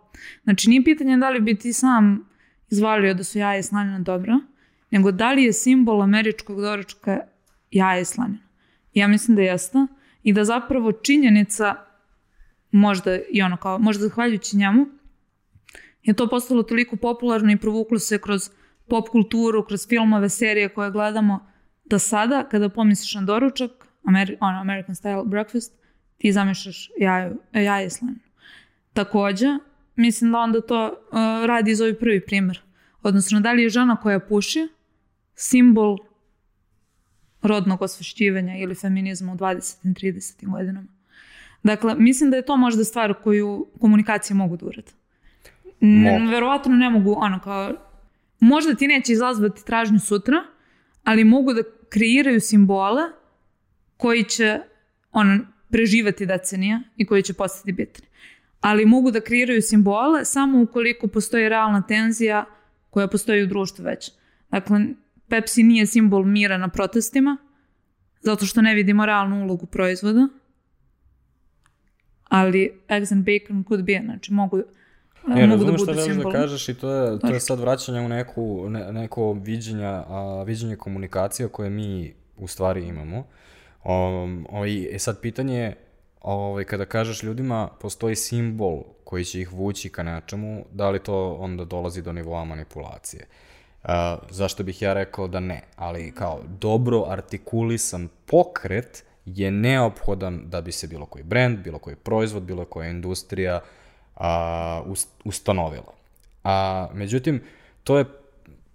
Znači, nije pitanje da li bi ti sam izvalio da su jaje slanina dobra, nego da li je simbol američkog doručka jaje slanina. Ja mislim da jeste i da zapravo činjenica možda i ono kao, možda zahvaljujući njemu, je to postalo toliko popularno i provuklo se kroz pop kulturu, kroz filmove, serije koje gledamo, da sada, kada pomisliš na doručak, Ameri ono, American style breakfast, ti zamišljaš jaje, jaje slaninu. Takođe, mislim da onda to uh, radi iz ovaj prvi primer. Odnosno, da li je žena koja puši simbol rodnog osvešćivanja ili feminizma u 20. i 30. godinama. Dakle, mislim da je to možda stvar koju komunikacije mogu da urade. Mogu. verovatno ne mogu, ono kao, možda ti neće izazvati tražnju sutra, ali mogu da kreiraju simbole koji će ono, preživati decenija i koji će postati bitni. Ali mogu da kreiraju simbole samo ukoliko postoji realna tenzija koja postoji u društvu već. Dakle, Pepsi nije simbol mira na protestima, zato što ne vidimo realnu ulogu proizvoda, ali eggs and bacon could be, znači mogu, Ne, mogu da budu želiš simbol. da kažeš i to je, to je sad vraćanje u neku, ne, neko viđenja, a, viđenje komunikacija koje mi u stvari imamo. Um, ovaj, e sad pitanje je, ovaj, kada kažeš ljudima postoji simbol koji će ih vući ka nečemu, da li to onda dolazi do nivoa manipulacije? Uh, zašto bih ja rekao da ne, ali kao dobro artikulisan pokret je neophodan da bi se bilo koji brand, bilo koji proizvod, bilo koja industrija a, ust- ustanovila. A, međutim, to je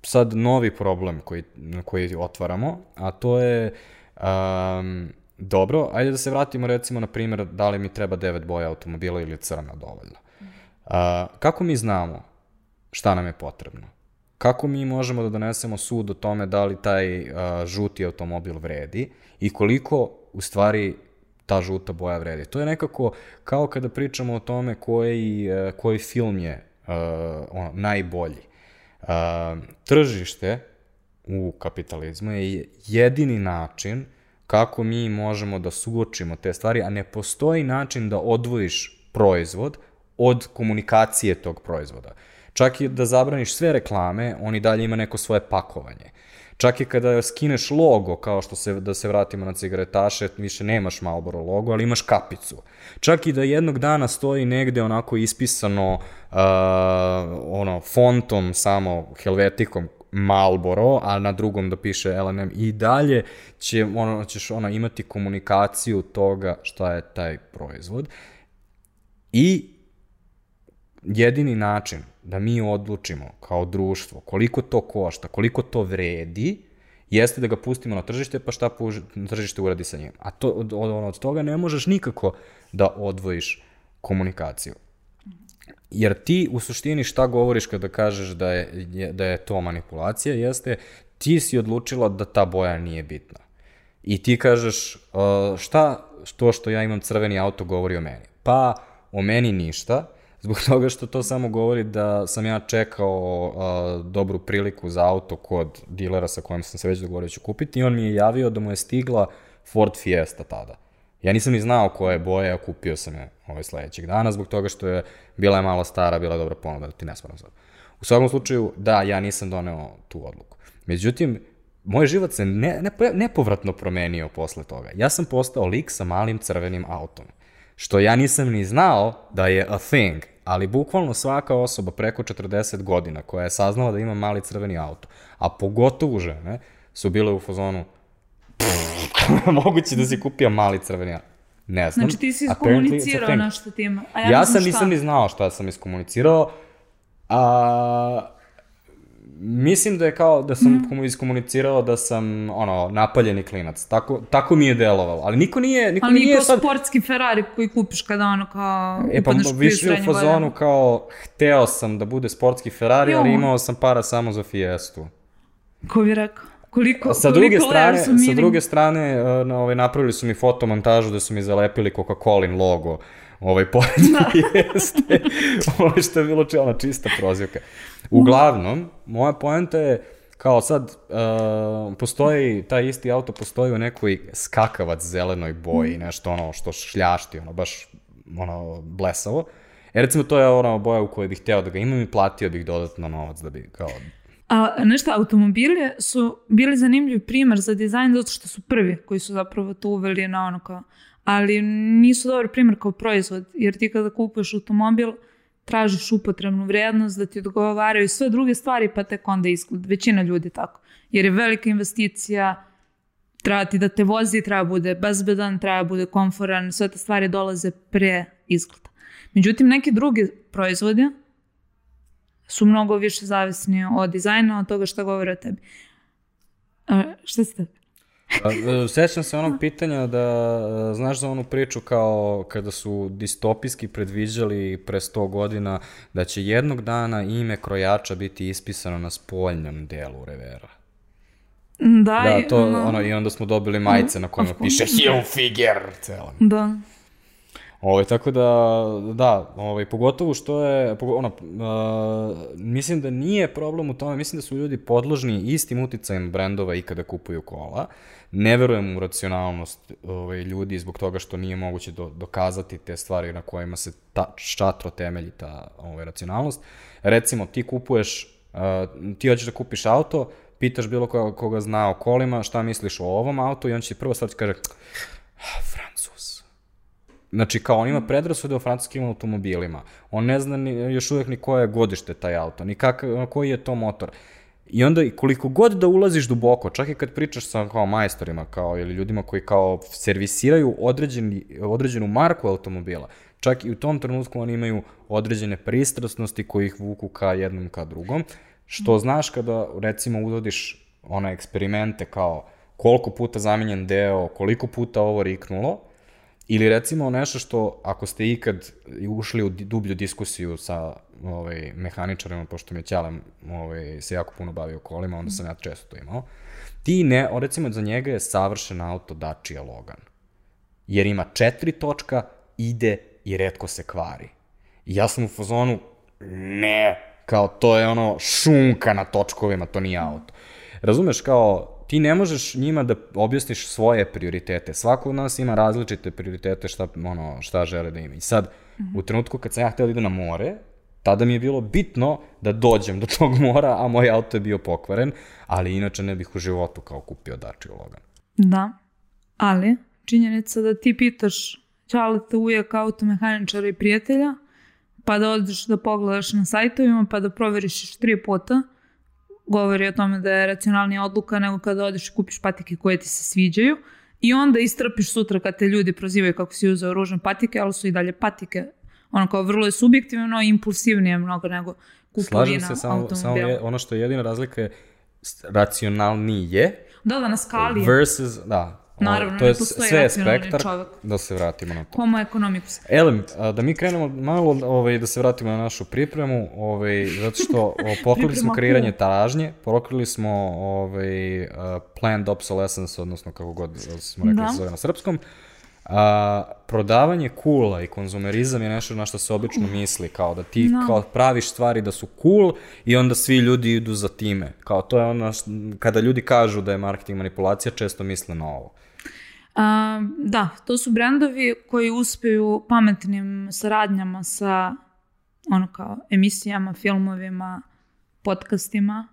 sad novi problem koji, koji otvaramo, a to je um, dobro, ajde da se vratimo recimo na primjer da li mi treba devet boja automobila ili crna dovoljno. Uh, kako mi znamo šta nam je potrebno? Kako mi možemo da donesemo sud o tome da li taj uh, žuti automobil vredi i koliko u stvari ta žuta boja vredi. To je nekako kao kada pričamo o tome koji, uh, koji film je uh, ono, najbolji. Uh, tržište u kapitalizmu je jedini način kako mi možemo da suočimo te stvari, a ne postoji način da odvojiš proizvod od komunikacije tog proizvoda. Čak i da zabraniš sve reklame, on i dalje ima neko svoje pakovanje. Čak i kada skineš logo, kao što se, da se vratimo na cigaretaše, više nemaš Marlboro logo, ali imaš kapicu. Čak i da jednog dana stoji negde onako ispisano uh, ono, fontom samo helvetikom Malboro, a na drugom da piše LNM i dalje će, ono, ćeš ono, imati komunikaciju toga šta je taj proizvod. I jedini način da mi odlučimo kao društvo koliko to košta, koliko to vredi, jeste da ga pustimo na tržište, pa šta tržište uradi sa njim. A to, od, od, od toga ne možeš nikako da odvojiš komunikaciju. Jer ti u suštini šta govoriš kada kažeš da je, da je to manipulacija, jeste ti si odlučila da ta boja nije bitna. I ti kažeš šta to što ja imam crveni auto govori o meni? Pa o meni ništa, zbog toga što to samo govori da sam ja čekao dobru priliku za auto kod dilera sa kojim sam se već dogovorio da ću kupiti i on mi je javio da mu je stigla Ford Fiesta tada. Ja nisam ni znao koje boje, a kupio sam je ovaj sledećeg dana, zbog toga što je bila je malo stara, bila je dobra ponuda, da ti ne smaram sad. U svakom slučaju, da, ja nisam doneo tu odluku. Međutim, moj život se ne, ne, nepovratno promenio posle toga. Ja sam postao lik sa malim crvenim autom. Što ja nisam ni znao da je a thing, ali bukvalno svaka osoba preko 40 godina koja je saznala da ima mali crveni auto, a pogotovo žene, su bile u fazonu moguće da si kupio mali crveni auto. Ne znam. Znači ti si iskomunicirao nešto tim. A ja, ja sam nisam ni znao šta sam iskomunicirao. A, mislim da je kao da sam mm. iskomunicirao da sam ono napaljeni klinac. Tako tako mi je delovalo. Ali niko nije niko ali nije kao sad sportski Ferrari koji kupiš kada ono kao E pa više u fazonu godina. kao hteo sam da bude sportski Ferrari, jo. ali imao sam para samo za Fiestu. Ko bi rekao? Koliko, sa druge strane, sa druge strane, na, ovaj, napravili su mi fotomontažu da su mi zalepili Coca-Cola logo ovaj pored da. jeste. Ovo što je bilo ona čista prozivka. Uglavnom, moja poenta je kao sad uh, postoji, taj isti auto postoji u nekoj skakavac zelenoj boji, mm. nešto ono što šljašti, ono baš ono blesavo. E recimo to je ona boja u kojoj bih hteo da ga imam i platio bih dodatno novac da bi kao A nešto, automobili su bili zanimljiv primer za dizajn zato što su prvi koji su zapravo to uveli na ono kao, ali nisu dobar primer kao proizvod, jer ti kada kupuješ automobil, tražiš upotrebnu vrednost, da ti odgovaraju sve druge stvari, pa tek onda izgled. Većina ljudi tako. Jer je velika investicija, treba ti da te vozi, treba bude bezbedan, treba bude komforan, sve te stvari dolaze pre izgleda. Međutim, neki drugi proizvodi su mnogo više zavisni od dizajna, od toga šta govore o tebi. A, šta ste? E, sećam se onog pitanja da, e, znaš za onu priču kao kada su distopijski predviđali pre 100 godina da će jednog dana ime krojača biti ispisano na spoljnom delu revera. Da, da to, no. ono, i onda smo dobili majice na kojima piše Hilfiger. Celo. Da. Ovaj, tako da, da, ovaj, pogotovo što je, ono, uh, mislim da nije problem u tome, mislim da su ljudi podložni istim uticajem brendova i kada kupuju kola. Ne verujem u racionalnost ovaj, ljudi zbog toga što nije moguće do, dokazati te stvari na kojima se ta, šatro temelji ta ovaj, racionalnost. Recimo, ti kupuješ, uh, ti hoćeš da kupiš auto, pitaš bilo koga, koga zna o kolima, šta misliš o ovom autu i on će prvo stvar kaže, ah, Francus Znači, kao on ima predrasude o francuskim automobilima. On ne zna ni, još uvek ni koje je godište taj auto, ni kak, koji je to motor. I onda koliko god da ulaziš duboko, čak i kad pričaš sa kao majstorima kao, ili ljudima koji kao servisiraju određeni, određenu marku automobila, čak i u tom trenutku oni imaju određene pristrasnosti koji ih vuku ka jednom ka drugom, što znaš kada recimo uvodiš one eksperimente kao koliko puta zamenjen deo, koliko puta ovo riknulo, ili recimo nešto što ako ste ikad ušli u dublju diskusiju sa ovaj, mehaničarima, pošto mi je Ćalem ovaj, se jako puno bavio kolima, onda sam ja često to imao, ti ne, recimo za njega je savršen auto Dacia Logan. Jer ima četiri točka, ide i redko se kvari. I ja sam u fazonu, ne, kao to je ono šunka na točkovima, to nije auto. Razumeš, kao ti ne možeš njima da objasniš svoje prioritete. Svako od nas ima različite prioritete šta, ono, šta žele da ima. I sad, mm -hmm. u trenutku kad sam ja htio da idem na more, tada mi je bilo bitno da dođem do tog mora, a moj auto je bio pokvaren, ali inače ne bih u životu kao kupio Dacia Logan. Da, ali činjenica da ti pitaš čaleta ujaka automehaničara i prijatelja, pa da odeš da pogledaš na sajtovima, pa da proveriš tri puta, govori o tome da je racionalnija odluka nego kada odeš i kupiš patike koje ti se sviđaju i onda istrpiš sutra kad te ljudi prozivaju kako si uzeo ružne patike, ali su i dalje patike. Ono kao vrlo je subjektivno i impulsivnije mnogo nego kupovina Slažem se, samo, samo je, ono što je jedina razlika je racionalnije. Da, da, na skali Versus, da, Naravno, to je ne postoji sve spektar, čovek. da se vratimo na to. Homo economicus. Elem, da mi krenemo malo ovaj, da se vratimo na našu pripremu, ovaj, zato što pokrili smo kreiranje tražnje, pokrili smo ovaj, uh, planned obsolescence, odnosno kako god smo rekli da. se zove na srpskom, a, prodavanje kula i konzumerizam je nešto na što se obično misli, kao da ti no. kao praviš stvari da su cool i onda svi ljudi idu za time. Kao to je ono, kada ljudi kažu da je marketing manipulacija, često misle na ovo. A, da, to su brendovi koji uspeju pametnim saradnjama sa ono kao emisijama, filmovima, podcastima,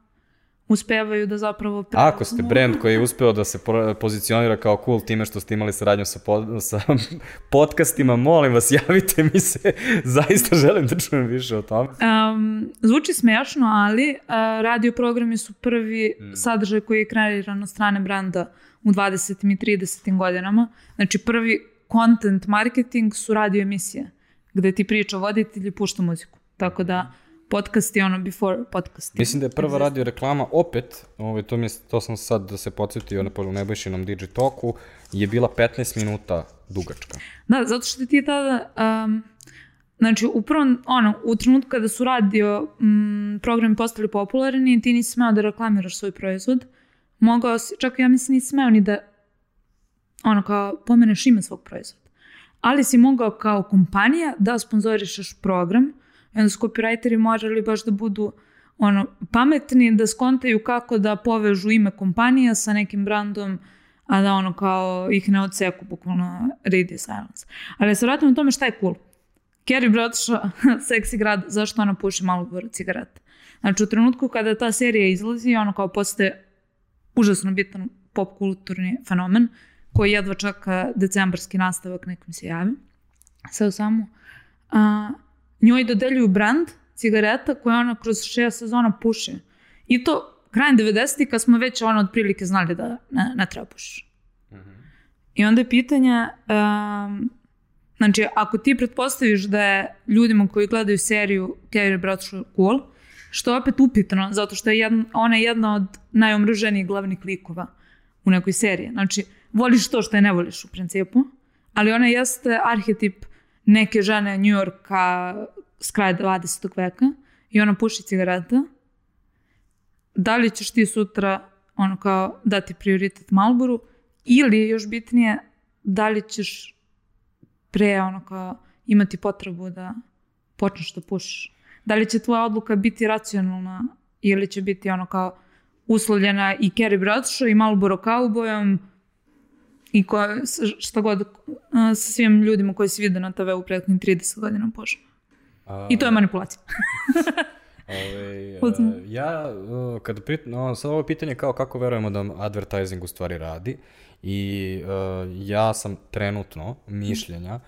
uspevaju da zapravo... Preuzmu. Ako ste brand koji je uspeo da se pozicionira kao cool time što ste imali saradnju sa, pod, sa podcastima, molim vas, javite mi se, zaista želim da čujem više o tome. Um, zvuči smešno, ali uh, radio programi su prvi mm. sadržaj koji je kreiran od strane branda u 20. i 30. godinama. Znači prvi content marketing su radio emisije, gde ti priča voditelj i pušta muziku. Tako da podcast je ono before podcast. Mislim da je prva radio reklama opet, ovaj, to, mi, to sam sad da se podsjetio na Nebojšinom Digitoku, je bila 15 minuta dugačka. Da, zato što ti je tada, um, znači upravo ono, u trenutku kada su radio um, programi postali popularni, ti nisi smeo da reklamiraš svoj proizvod, mogao si, čak ja mislim nisi smeo ni da ono kao pomeneš ime svog proizvoda. Ali si mogao kao kompanija da sponzorišeš program I onda su copywriteri morali baš da budu ono, pametni, da skontaju kako da povežu ime kompanija sa nekim brandom, a da ono kao ih ne odseku bukvalno radio silence. Ali se vratimo tome šta je cool. Carrie Bradshaw, seksi grad, zašto ona puši malo gora cigareta. Znači u trenutku kada ta serija izlazi, ono kao postaje užasno bitan pop kulturni fenomen, koji jedva čaka decembarski nastavak, nekom se javi. Sve u samo. A, njoj dodeljuju brand cigareta koja ona kroz šest sezona puše. I to krajem 90. kad smo već ono otprilike znali da ne, ne treba pušiš. Mm -hmm. I onda je pitanje, um, znači ako ti pretpostaviš da je ljudima koji gledaju seriju Carrie Bradshaw cool, što je opet upitno, zato što je jedna, ona je jedna od najomruženijih glavnih likova u nekoj seriji. Znači, voliš to što je ne voliš u principu, ali ona jeste arhetip neke žene New Yorka s kraja 20. veka i ona puši cigareta, da li ćeš ti sutra ono kao dati prioritet Malboru ili još bitnije da li ćeš pre ono kao imati potrebu da počneš da pušiš. Da li će tvoja odluka biti racionalna ili će biti ono kao uslovljena i Carrie Bradshaw i Marlboro Cowboyom i koja, šta god, sa svim ljudima koji se vide na TV u prethodnim 30 godina Bože. A... I to je manipulacija. Ove, uh, ja, kada prit, no, sad ovo pitanje kao kako verujemo da advertising u stvari radi i uh, ja sam trenutno mišljenja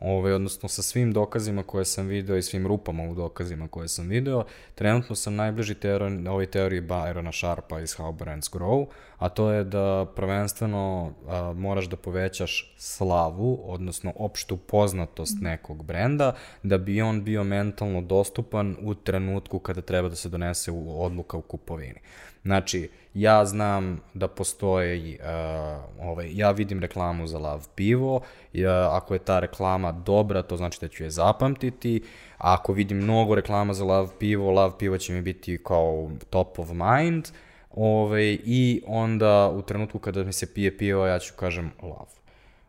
Ove, odnosno sa svim dokazima koje sam video i svim rupama u dokazima koje sam video, trenutno sam najbliži teori, ovoj teoriji Byrona Sharpa iz How Brands Grow, a to je da prvenstveno a, moraš da povećaš slavu, odnosno opštu poznatost nekog brenda, da bi on bio mentalno dostupan u trenutku kada treba da se donese u odluka u kupovini. Znači, ja znam da postoji, uh, ovaj, ja vidim reklamu za Lav pivo, ja, ako je ta reklama dobra, to znači da ću je zapamtiti, a ako vidim mnogo reklama za Lav pivo, Lav pivo će mi biti kao top of mind, ovaj, i onda u trenutku kada mi se pije pivo, ja ću kažem Lav.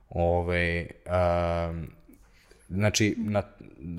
Ovaj, um, znači, na,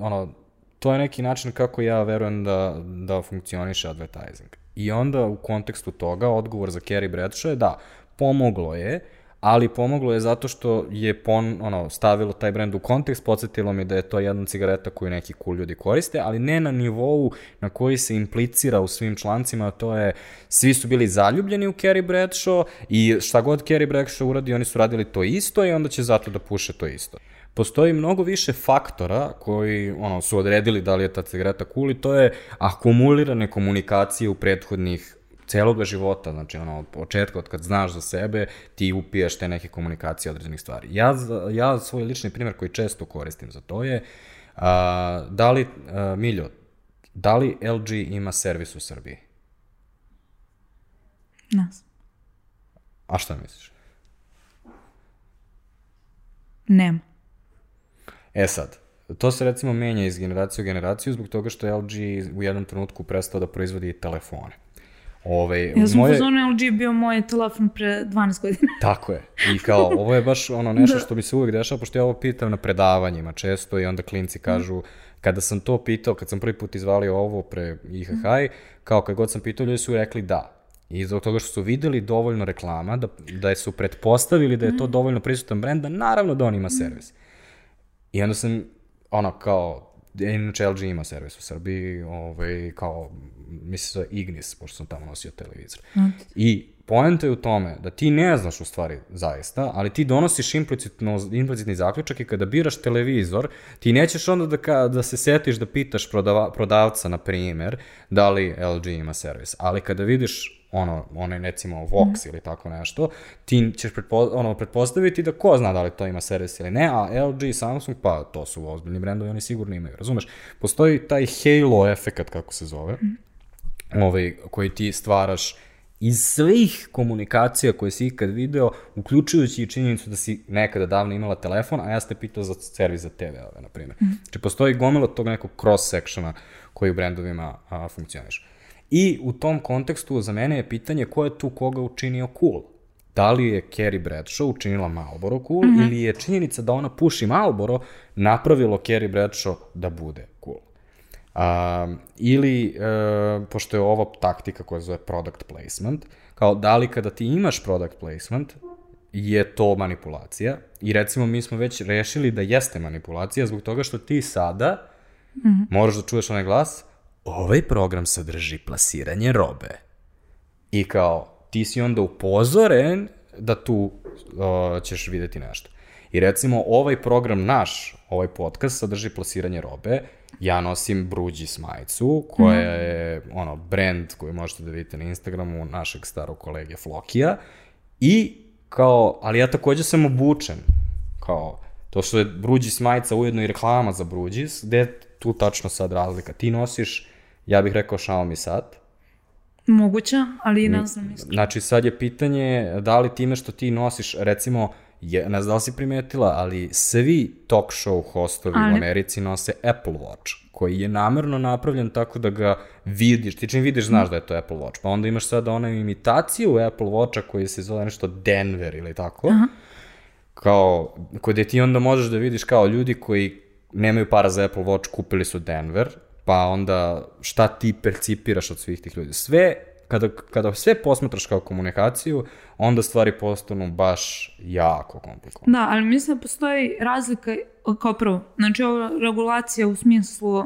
ono, to je neki način kako ja verujem da, da funkcioniše advertising. I onda u kontekstu toga odgovor za Kerry Bradshaw je da, pomoglo je, ali pomoglo je zato što je pon, ono, stavilo taj brend u kontekst, podsjetilo mi da je to jedna cigareta koju neki cool ljudi koriste, ali ne na nivou na koji se implicira u svim člancima, to je, svi su bili zaljubljeni u Kerry Bradshaw i šta god Kerry Bradshaw uradi, oni su radili to isto i onda će zato da puše to isto postoji mnogo više faktora koji ono, su odredili da li je ta cigareta cool i to je akumulirane komunikacije u prethodnih celoga života, znači ono, od početka, od kad znaš za sebe, ti upiješ te neke komunikacije određenih stvari. Ja, ja svoj lični primjer koji često koristim za to je, a, da li, a, Miljo, da li LG ima servis u Srbiji? Nas. A šta misliš? Nema. E sad, to se recimo menja iz generacije u generaciju zbog toga što je LG u jednom trenutku prestao da proizvodi telefone. Ove, ja sam moje... pozvano LG bio moj telefon pre 12 godina. Tako je. I kao, ovo je baš ono nešto da. što mi se uvek dešava, pošto ja ovo pitam na predavanjima često i onda klinci kažu, kada sam to pitao, kad sam prvi put izvalio ovo pre IHH, kao kad god sam pitao, ljudi su rekli da. I zbog toga što su videli dovoljno reklama, da, da su pretpostavili da je to dovoljno prisutan brend, da naravno da on ima servis. I onda sam, ono, kao, inače LG ima servis u Srbiji, ovaj, kao, mislim da Ignis, pošto sam tamo nosio televizor. Mm. I poenta je u tome da ti ne znaš u stvari zaista, ali ti donosiš implicitno, implicitni zaključak i kada biraš televizor, ti nećeš onda da, ka, da se setiš da pitaš prodava, prodavca, na primer, da li LG ima servis. Ali kada vidiš ono, onaj recimo Vox mm. ili tako nešto, ti ćeš pretpo, ono, pretpostaviti da ko zna da li to ima servis ili ne, a LG i Samsung, pa to su ozbiljni brendovi, oni sigurno imaju, razumeš? Postoji taj halo efekat, kako se zove, mm. ovaj, koji ti stvaraš iz svih komunikacija koje si ikad video, uključujući i činjenicu da si nekada davno imala telefon, a ja ste pitao za servis za TV-ove, na primjer. Mm. Znači, postoji gomila tog nekog cross-sectiona koji u brendovima a, funkcioniš. I u tom kontekstu za mene je pitanje ko je tu koga učinio cool. Da li je Carrie Bradshaw učinila Malboro cool mm -hmm. ili je činjenica da ona puši Malboro napravilo Carrie Bradshaw da bude cool. Um, ili, uh, pošto je ovo taktika koja zove product placement, kao da li kada ti imaš product placement, je to manipulacija. I recimo mi smo već rešili da jeste manipulacija zbog toga što ti sada mm -hmm. moraš da čuješ onaj glas, ovaj program sadrži plasiranje robe. I kao, ti si onda upozoren da tu uh, ćeš videti nešto. I recimo, ovaj program naš, ovaj podcast sadrži plasiranje robe, ja nosim Bruđis majicu, koja mhm. je ono, brand koji možete da vidite na Instagramu našeg starog kolege Flokija, i kao, ali ja takođe sam obučen, kao, to što je Bruđis majica ujedno i reklama za Bruđis, gde je tu tačno sad razlika? Ti nosiš ja bih rekao Xiaomi sat. Moguće, ali ne znam. Znači sad je pitanje da li time što ti nosiš, recimo, je, ne znam da li si primetila, ali svi talk show hostovi ali... u Americi nose Apple Watch, koji je namerno napravljen tako da ga vidiš, ti čim vidiš znaš da je to Apple Watch, pa onda imaš sada onu imitaciju Apple Watcha koji se zove nešto Denver ili tako, Aha. kao, kod ti onda možeš da vidiš kao ljudi koji nemaju para za Apple Watch, kupili su Denver, pa onda šta ti percipiraš od svih tih ljudi. Sve, kada, kada sve posmetraš kao komunikaciju, onda stvari postanu baš jako komplikovane. Da, ali mislim da postoji razlika kao prvo. Znači, ova regulacija u smislu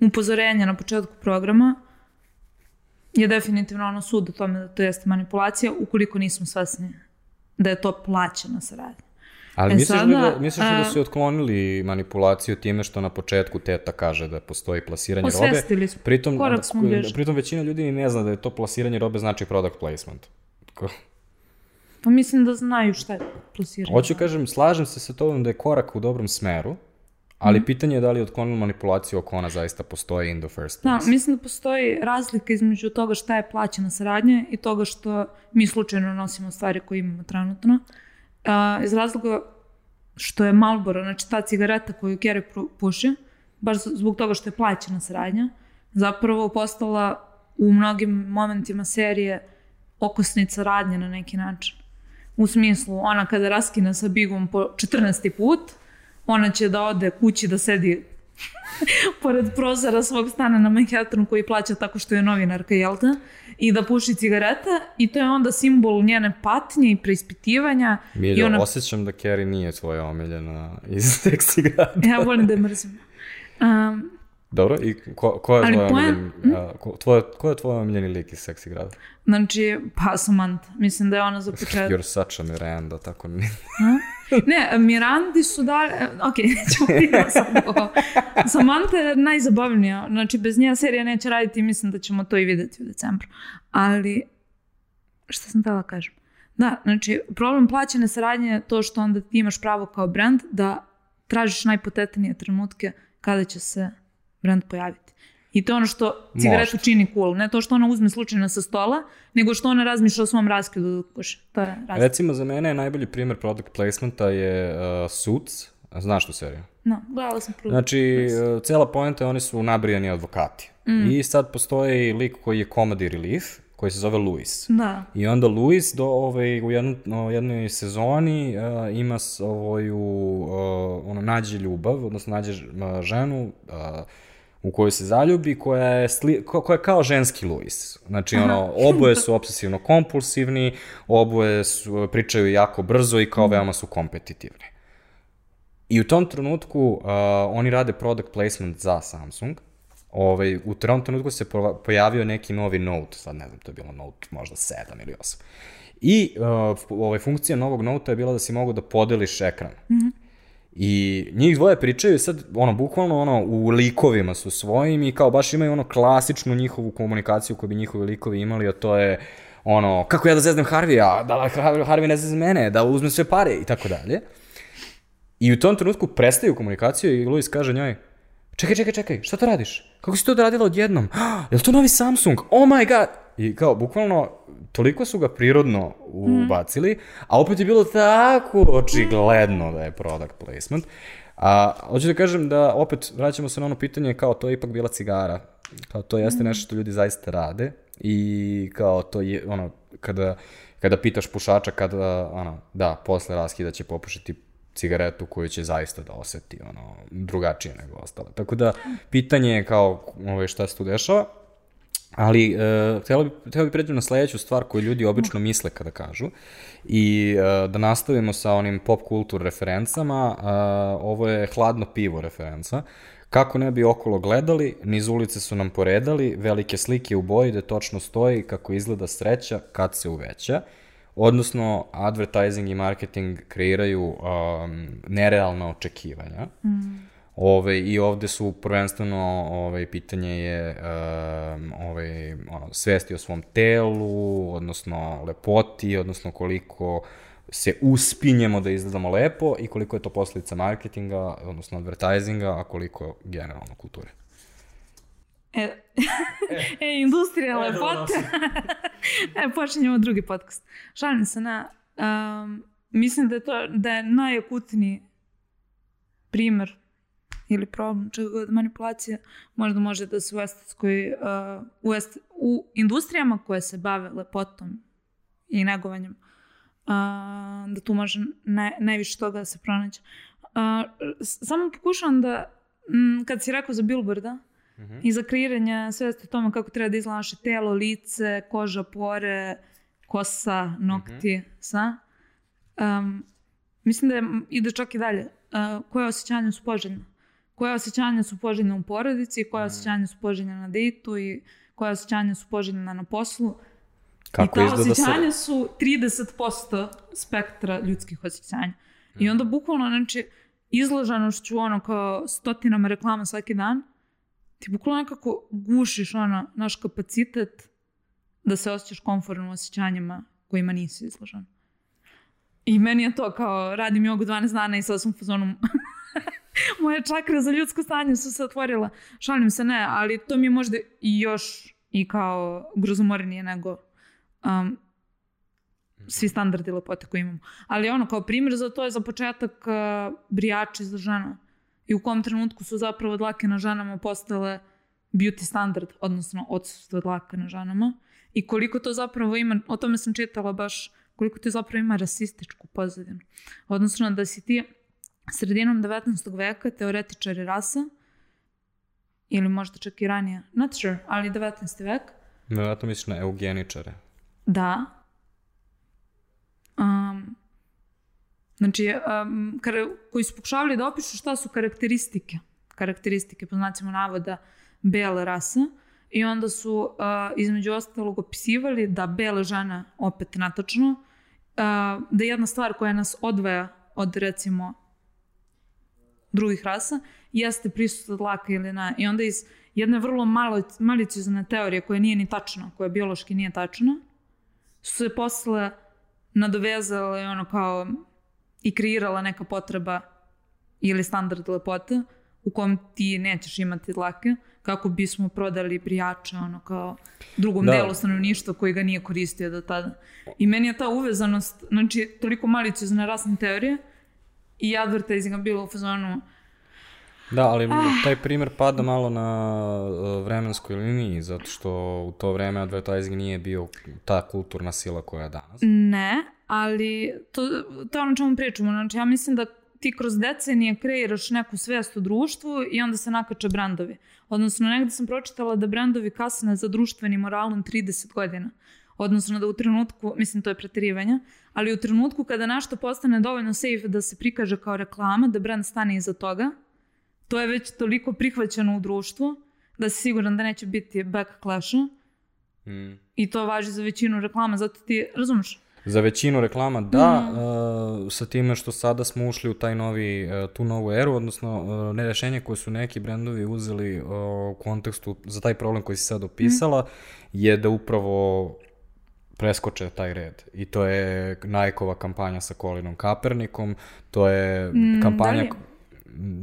upozorenja na početku programa je definitivno ono sud o tome da to jeste manipulacija ukoliko nismo svesni da je to plaćena saradnja. Ali E, misliš, li da, sada, misliš li da a- su otklonili manipulaciju time što na početku teta kaže da postoji plasiranje robe? Osvestili smo. Pritom, Korak smo bliže. pritom većina ljudi ne zna da je to plasiranje robe znači product placement. Pa mislim da znaju šta je plasiranje. Hoću kažem, slažem se sa tobom da je korak u dobrom smeru, ali Mhm. pitanje je da li je otklonilo manipulaciju ako ona zaista postoji in the first Da, place. mislim da postoji razlika između toga šta je plaćena saradnja i toga što mi slučajno nosimo stvari koje imamo trenutno. A, iz razloga što je Marlboro, znači ta cigareta koju Kerry puši, baš zbog toga što je plaćena saradnja, zapravo postala u mnogim momentima serije okosnica radnje na neki način. U smislu, ona kada raskine sa Bigom po 14. put, ona će da ode kući da sedi pored prozora svog stana na Manhattanu koji plaća tako što je novinarka, jel te? I da puši cigarete i to je onda simbol njene patnje i preispitivanja. I Miljo, ona, osjećam da Carrie nije tvoja omiljena iz seksi grada. ja volim da je mrzim. Um, Dobro, i ko, ko je tvoj poen- omiljeni, a, ko, tvoj, ko je tvoj omiljeni lik iz seksi grada? znači, pa Samantha. Mislim da je ona za početak. You're such a Miranda, tako ni... Ne, Mirandi su dali... Ok, nećemo vidjeti sad ovo. Samantha je najzabavnija. Znači, bez nje serija neće raditi i mislim da ćemo to i vidjeti u decembru. Ali, šta sam tela kažem? Da, znači, problem plaćene saradnje je to što onda ti imaš pravo kao brand da tražiš najpotetnije trenutke kada će se brand pojaviti. I to je ono što cigaretu Možda. čini cool. Ne to što ona uzme slučajno sa stola, nego što ona razmišlja o svom raskidu dok kuše. To je raskid. Recimo, za mene je najbolji primjer product placementa je uh, Suits. Znaš tu seriju? No, gledala sam prvo. Znači, uh, cela poenta je oni su nabrijani advokati. Mm. I sad postoji lik koji je comedy relief, koji se zove Louis. Da. I onda Louis do ovaj, u jedno, no, jednoj sezoni uh, ima svoju, uh, ono, nađe ljubav, odnosno nađe uh, ženu uh, u koju se zaljubi, koja je, sli, ko, koja je kao ženski Louis. Znači, ono, oboje su obsesivno kompulsivni, oboje su, pričaju jako brzo i kao veoma su kompetitivni. I u tom trenutku uh, oni rade product placement za Samsung. Ovaj, u tom trenutku se pojavio neki novi Note, sad ne znam, to je bilo Note možda 7 ili 8. I uh, ovaj, funkcija novog Note je bila da si mogu da podeliš ekran. Mm -hmm. I njih dvoje pričaju sad, ono, bukvalno, ono, u likovima su svojim i kao baš imaju ono klasičnu njihovu komunikaciju koju bi njihovi likovi imali, a to je ono, kako ja da zeznem Harvija, da Har- Harvey ne zezne mene, da uzmem sve pare i tako dalje. I u tom trenutku prestaju komunikaciju i Luis kaže njoj, čekaj, čekaj, čekaj, šta to radiš? Kako si to radila odjednom? Je li to novi Samsung? Oh my god! I kao, bukvalno, toliko su ga prirodno ubacili, a opet je bilo tako očigledno da je product placement. A, hoću da kažem da, opet, vraćamo se na ono pitanje, kao to je ipak bila cigara. Kao to jeste nešto što ljudi zaista rade i kao to je, ono, kada, kada pitaš pušača kada, ono, da, posle raskida će popušiti cigaretu koju će zaista da oseti ono, drugačije nego ostale. Tako da, pitanje je kao ovaj, šta se tu dešava, ali e, htjela bi, bi pređem na sledeću stvar koju ljudi obično misle kada kažu i e, da nastavimo sa onim pop kultur referencama, e, ovo je hladno pivo referenca, Kako ne bi okolo gledali, niz ulice su nam poredali, velike slike u boji da točno stoji kako izgleda sreća kad se uveća. Odnosno, advertising i marketing kreiraju um, nerealna očekivanja. Mm. Ove, I ovde su prvenstveno ove, pitanje je um, ove, ono, svesti o svom telu, odnosno lepoti, odnosno koliko se uspinjemo da izgledamo lepo i koliko je to posljedica marketinga, odnosno advertisinga, a koliko generalno kulture. E, e industrija lepote. e, počinjemo drugi podcast. Šalim se na... Um, mislim da je to da je najakutniji primer ili problem manipulacija možda može da se u estetskoj uh, u, est, u industrijama koje se bave lepotom i negovanjem uh, da tu može naj, najviše toga da se pronađe. Uh, samo pokušavam da m, kad si rekao za Billboarda mm -hmm. i za kreiranje svesti o tome kako treba da izgleda naše telo, lice, koža, pore, kosa, nokti, mm -hmm. sva. Um, mislim da je, ide čak i dalje. Uh, koje osjećanja su poželjne? Koje osjećanja su poželjne u porodici, koje osjećanja su poželjne na dejtu i koje osjećanja su poželjne na poslu. Kako I ta osjećanja sa... su 30% spektra ljudskih osjećanja. I onda bukvalno, znači, izloženošću ono kao stotinama reklama svaki dan, ti bukvalno nekako gušiš ono, naš kapacitet da se osjećaš komfortno u osjećanjima kojima nisi izložen. I meni je to kao, radim jogu 12 dana i sad sam u fazonu moje čakre za ljudsko stanje su se otvorila. Šalim se, ne, ali to mi je možda i još i kao grozumorenije nego um, svi standardi lepote koje imamo. Ali ono, kao primjer za to je za početak uh, brijači za žena. I u kom trenutku su zapravo dlake na ženama postale beauty standard, odnosno odsustvo dlaka na ženama. I koliko to zapravo ima, o tome sam čitala baš, koliko to zapravo ima rasističku pozadinu. Odnosno da si ti sredinom 19. veka teoretičari rasa, ili možda čak i ranije, not sure, ali 19. vek. Vjerojatno misliš na eugeničare. Da. Um, znači, um, kar, koji su pokušavali da opišu šta su karakteristike, karakteristike, po znacima navoda, bele rase, i onda su uh, između ostalog opisivali da bele žene, opet natačno, uh, da jedna stvar koja nas odvaja od recimo drugih rasa jeste prisutno dlaka ili ne. I onda iz jedne vrlo malo, malicizne teorije koja nije ni tačna, koja biološki nije tačna, su se posle nadovezale ono kao i kreirala neka potreba ili standard lepote u kom ti nećeš imati dlake kako bismo prodali prijača ono kao drugom da. delu stanovništva koji ga nije koristio do tada. I meni je ta uvezanost, znači toliko malicizne rasne teorije i advertisinga bilo u fazonu Da, ali ah. taj primer pada malo na uh, vremenskoj liniji, zato što u to vreme advertising nije bio ta kulturna sila koja je danas. Ne, ali to, to je ono čemu pričamo. Znači, ja mislim da ti kroz decenije kreiraš neku svest u društvu i onda se nakače brandovi. Odnosno, negde sam pročitala da brandovi kasne za društvenim moralom 30 godina. Odnosno da u trenutku, mislim to je pretirivanje, ali u trenutku kada nešto postane dovoljno safe da se prikaže kao reklama, da brand stane iza toga, to je već toliko prihvaćeno u društvu da si siguran da neće biti backlasha. Mm. I to važi za većinu reklama, zato ti, razumeš? Za većinu reklama da, mm. uh, sa time što sada smo ušli u taj novi, uh, tu novu eru, odnosno uh, ne rešenje koje su neki brendovi uzeli uh, u kontekstu za taj problem koji si sad opisala, mm. je da upravo preskoče taj red. I to je Nike-ova kampanja sa Colinom Kapernikom, to je mm, kampanja... Da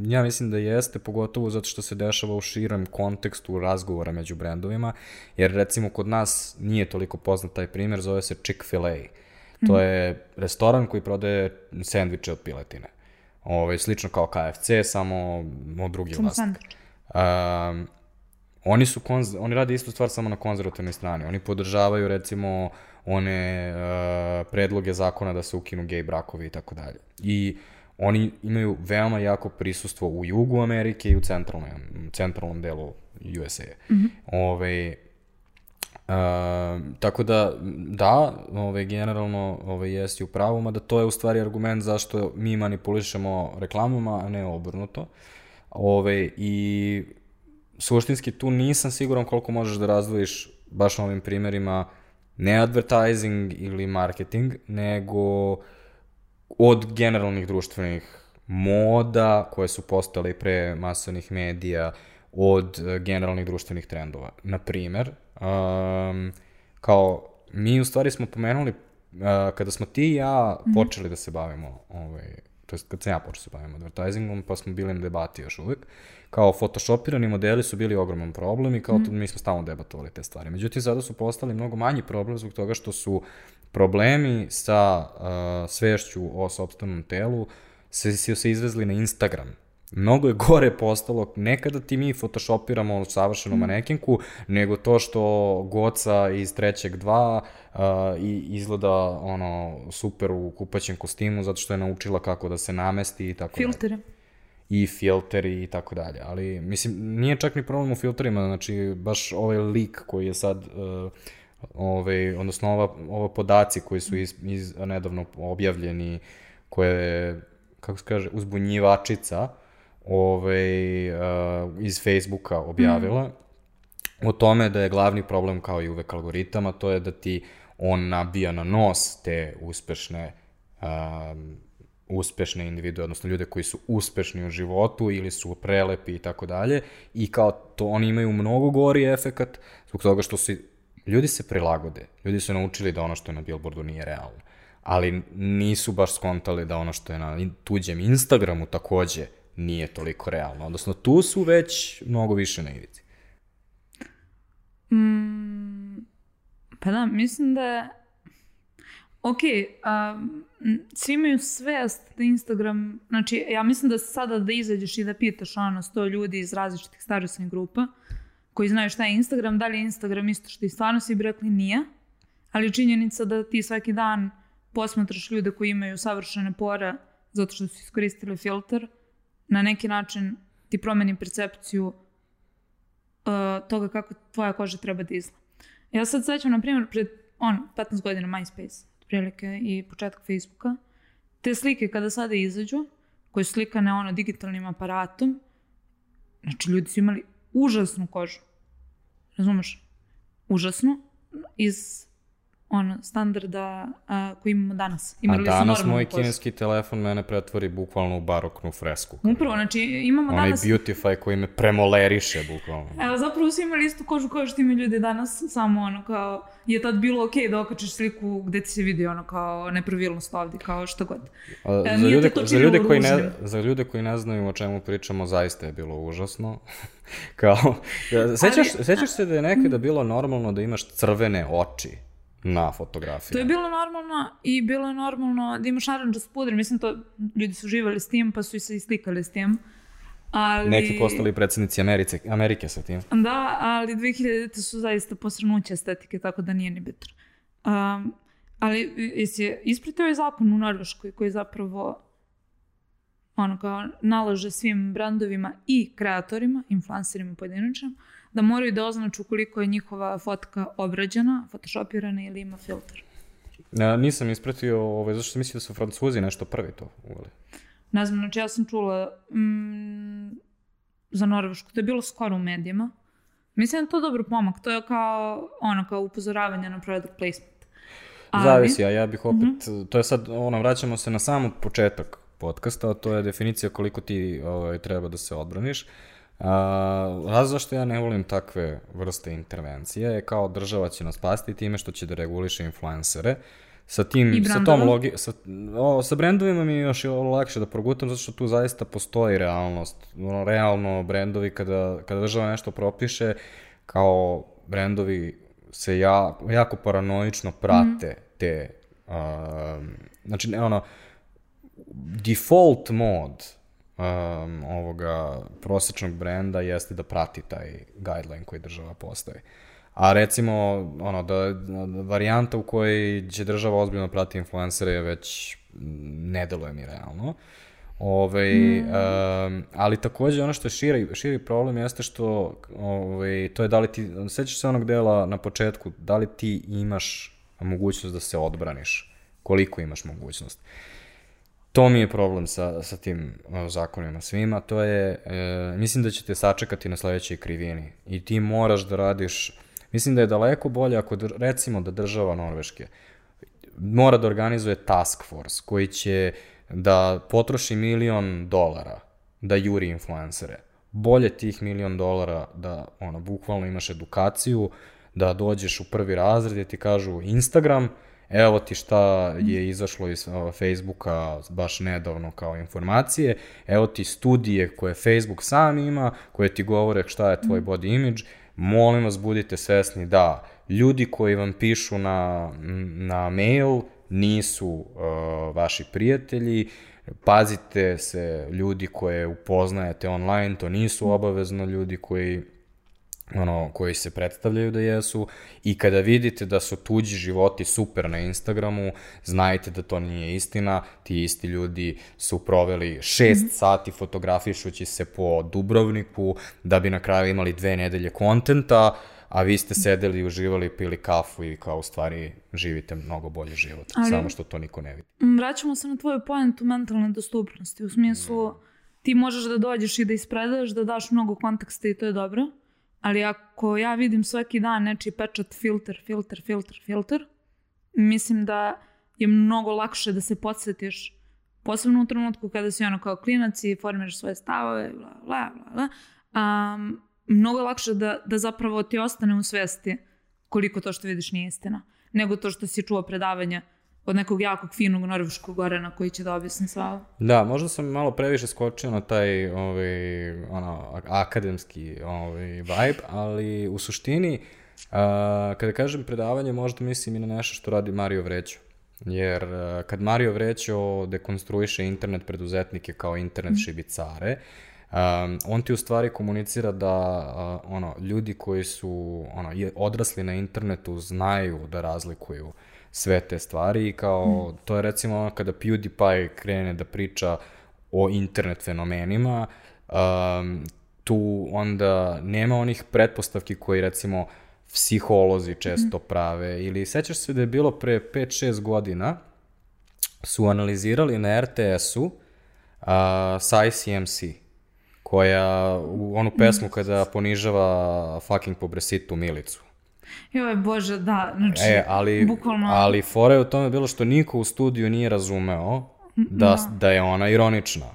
ja mislim da jeste, pogotovo zato što se dešava u širem kontekstu razgovora među brendovima, jer recimo kod nas nije toliko poznat taj primjer, zove se Chick-fil-A. To mm. je restoran koji prodaje sendviče od piletine. Ove, ovaj, slično kao KFC, samo od drugi vlasnik. Um, oni su konz, oni rade istu stvar samo na konzervativnoj strani. Oni podržavaju recimo one uh, predloge zakona da se ukinu gej brakovi i tako dalje. I oni imaju veoma jako prisustvo u jugu Amerike i u centralnom, centralnom delu USA. Mm -hmm. Ove, Uh, tako da, da, ove, generalno ove, jesti u pravu, mada to je u stvari argument zašto mi manipulišemo reklamama, a ne obrnuto. Ove, I suštinski tu nisam siguran koliko možeš da razdvojiš baš na ovim primjerima ne advertising ili marketing, nego uh, od generalnih društvenih moda koje su postale pre masovnih medija, od uh, generalnih društvenih trendova. Na primer, um, kao mi u stvari smo pomenuli, uh, kada smo ti i ja mhm. počeli da se bavimo, ovaj, to jest kad sam ja počeo da se bavim advertisingom, pa smo bili na debati još uvek, kao photoshopirani modeli su bili ogroman problem i kao mm. to mi smo stalno debatovali te stvari. Međutim, sada su postali mnogo manji problem zbog toga što su problemi sa uh, svešću o sobstvenom telu se, se, se izvezli na Instagram. Mnogo je gore postalo, nekada ti mi photoshopiramo savršenu mm. manekinku, nego to što Goca iz trećeg dva uh, i izgleda ono super u kupaćem kostimu zato što je naučila kako da se namesti i tako Filtere. Dalje. I filteri i tako dalje. Ali, mislim, nije čak ni problem u filterima, znači, baš ovaj lik koji je sad uh, ove, odnosno ova, ova podaci koji su iz, iz, nedavno objavljeni, koje, kako se kaže, uzbunjivačica ove, uh, iz Facebooka objavila, mm. o tome da je glavni problem kao i uvek algoritama, to je da ti on nabija na nos te uspešne um, uspešne individue, odnosno ljude koji su uspešni u životu ili su prelepi i tako dalje i kao to oni imaju mnogo gori efekat zbog toga što su ljudi se prilagode. Ljudi su naučili da ono što je na billboardu nije realno. Ali nisu baš skontali da ono što je na tuđem Instagramu takođe nije toliko realno. Odnosno, tu su već mnogo više na ivici. Mm, pa da, mislim da. Ok, um, svi imaju svest da Instagram... Znači, ja mislim da sada da izađeš i da pitaš ono sto ljudi iz različitih starostnih grupa koji znaju šta je Instagram, da li je Instagram isto što i stvarno svi bi rekli nije, ali činjenica da ti svaki dan posmatraš ljude koji imaju savršene pore zato što su iskoristili filter, na neki način ti promeni percepciju uh, toga kako tvoja koža treba da izgleda. Ja sad sećam, na primjer, pred on, 15 godina MySpace, prilike, i početak Facebooka, te slike kada sada izađu, koje su slikane ono digitalnim aparatom, znači ljudi su imali užasnu kožu. Razumeš? Užasnu. Iz ono, standarda a, koji imamo danas. Imali a danas moj kožu. kineski telefon mene pretvori bukvalno u baroknu fresku. Upravo, znači imamo Onaj danas... Onaj Beautify koji me premoleriše bukvalno. Evo, zapravo su imali istu kožu kao što imaju ljudi danas, samo ono kao, je tad bilo okej okay da okačiš sliku gde ti se vidi ono kao nepravilnost ovde, kao šta god. A, e, za, ljude, za, ljude koji ne, za ljude koji ne znaju o čemu pričamo, zaista je bilo užasno. kao, sećaš, Ali, sećaš se da je nekada bilo normalno da imaš crvene oči? Na fotografiji. To je bilo normalno i bilo je normalno da imaš naranđast pudre. Mislim, to ljudi su živali s tim, pa su i se islikali s tim. Ali... Neki postali predsednici Americe, Amerike sa tim. Da, ali 2000 su zaista posrnuće estetike, tako da nije ni bitno. Um, ali jesi ispratio ovaj zakon u Norveškoj koji zapravo ono kao nalaže svim brandovima i kreatorima, influencerima pojedinačno, da moraju da označu koliko je njihova fotka obrađena, photoshopirana ili ima filter. Ja, nisam ispratio, ovaj, zašto sam mislio da su francuzi nešto prvi to uveli. Ne znam, znači ja sam čula mm, za Norvešku, to je bilo skoro u medijima. Mislim da je to dobro pomak, to je kao, ono, kao upozoravanje na product placement. Ali... Zavisi, a ja bih opet, mm -hmm. to je sad, ono, vraćamo se na sam početak podcasta, a to je definicija koliko ti ovaj, treba da se odbraniš. A, raz zašto ja ne volim takve vrste intervencije je kao država će nas spasti time što će da reguliše influencere. Sa tim, sa tom logi, sa, o, sa brendovima mi je još lakše da progutam zato što tu zaista postoji realnost. Ono, realno brendovi kada, kada država nešto propiše, kao brendovi se ja, jako paranoično prate mm. te, uh, znači ne ono, default mod um, ovoga prosečnog brenda jeste da prati taj guideline koji država postavi. A recimo, ono, da, da varijanta u kojoj će država ozbiljno prati influencere je već ne deluje mi realno. Ove, mm. um, ali takođe ono što je širi, širi problem jeste što ove, to je da li ti, sećaš se onog dela na početku, da li ti imaš mogućnost da se odbraniš, koliko imaš mogućnost. To mi je problem sa, sa tim zakonima svima, to je, e, mislim da će te sačekati na sledećoj krivini i ti moraš da radiš, mislim da je daleko bolje ako, recimo da država Norveške mora da organizuje task force koji će da potroši milion dolara da juri influencere. Bolje tih milion dolara da, ono, bukvalno imaš edukaciju, da dođeš u prvi razred i ti kažu Instagram, evo ti šta je izašlo iz Facebooka baš nedavno kao informacije, evo ti studije koje Facebook sam ima, koje ti govore šta je tvoj mhm. body image, molim vas budite svesni da ljudi koji vam pišu na, na mail nisu uh, vaši prijatelji, pazite se ljudi koje upoznajete online, to nisu mhm. obavezno ljudi koji ono, koji se predstavljaju da jesu i kada vidite da su tuđi životi super na Instagramu, znajte da to nije istina, ti isti ljudi su proveli šest mm -hmm. sati fotografišući se po Dubrovniku da bi na kraju imali dve nedelje kontenta, a vi ste sedeli i uživali, pili kafu i kao u stvari živite mnogo bolji život, Ali, samo što to niko ne vidi. Vraćamo se na tvoju pojentu mentalne dostupnosti, u smislu mm. ti možeš da dođeš i da ispredaš, da daš mnogo konteksta i to je dobro, Ali ako ja vidim svaki dan nečiji pečat filter, filter, filter, filter, mislim da je mnogo lakše da se podsjetiš Posebno u trenutku kada si ono kao klinac i formiraš svoje stavove, bla, bla, bla, bla. Um, mnogo je lakše da, da zapravo ti ostane u svesti koliko to što vidiš nije istina, nego to što si čuo predavanja od nekog jakog, finog norveškog gorena koji će da objasni ovo. Da, možda sam malo previše skočio na taj ovaj, ono, akademski ovaj, vibe, ali u suštini, uh, kada kažem predavanje, možda mislim i na nešto što radi Mario Vrećo. Jer uh, kad Mario Vrećo dekonstruiše internet preduzetnike kao internet mm. šibicare, Um, on ti u stvari komunicira da uh, ono ljudi koji su ono odrasli na internetu znaju da razlikuju sve te stvari i kao mm. to je recimo ono kada PewDiePie krene da priča o internet fenomenima um, tu onda nema onih pretpostavki koji recimo psiholozi često mm. prave ili sećaš se da je bilo pre 5-6 godina su analizirali na RTS-u uh, sa ICMC koja u onu pesmu kada ponižava fucking pobresitu Milicu. Joj, bože, da, znači, e, ali, bukvalno... Ali fora je u tome bilo što niko u studiju nije razumeo da, da. da je ona ironična.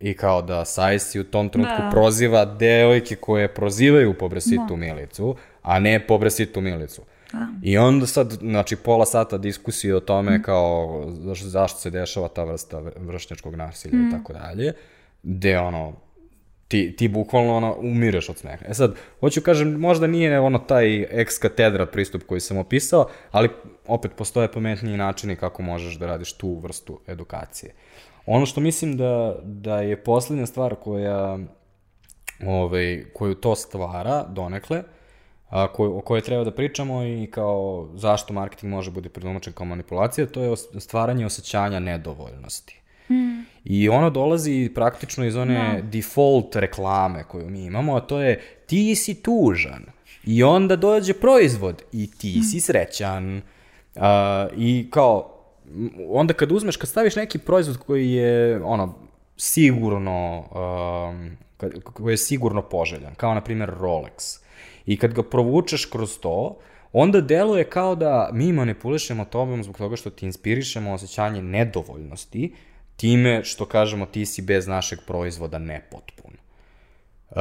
I kao da Sajsi u tom trenutku da. proziva devojke koje prozivaju pobresitu da. Milicu, a ne pobresitu Milicu. Da. I onda sad, znači, pola sata diskusije o tome mm. kao zašto, zašto se dešava ta vrsta vršnjačkog nasilja mm. i tako dalje, gde ono, ti, ti bukvalno ono, umireš od smeha. E sad, hoću kažem, možda nije ono taj ex katedra pristup koji sam opisao, ali opet postoje pametniji načini kako možeš da radiš tu vrstu edukacije. Ono što mislim da, da je poslednja stvar koja, ovaj, koju to stvara donekle, a, koj, o kojoj treba da pričamo i kao zašto marketing može bude predomačen kao manipulacija, to je stvaranje osjećanja nedovoljnosti. I ono dolazi praktično iz one no. Da. default reklame koju mi imamo, a to je ti si tužan. I onda dođe proizvod i ti mm. si srećan. Uh, I kao, onda kad uzmeš, kad staviš neki proizvod koji je, ono, sigurno, um, koji je sigurno poželjan, kao na primjer Rolex, i kad ga provučeš kroz to, onda deluje kao da mi manipulišemo tobom zbog toga što ti inspirišemo osjećanje nedovoljnosti, time što kažemo ti si bez našeg proizvoda nepotpun. Uh,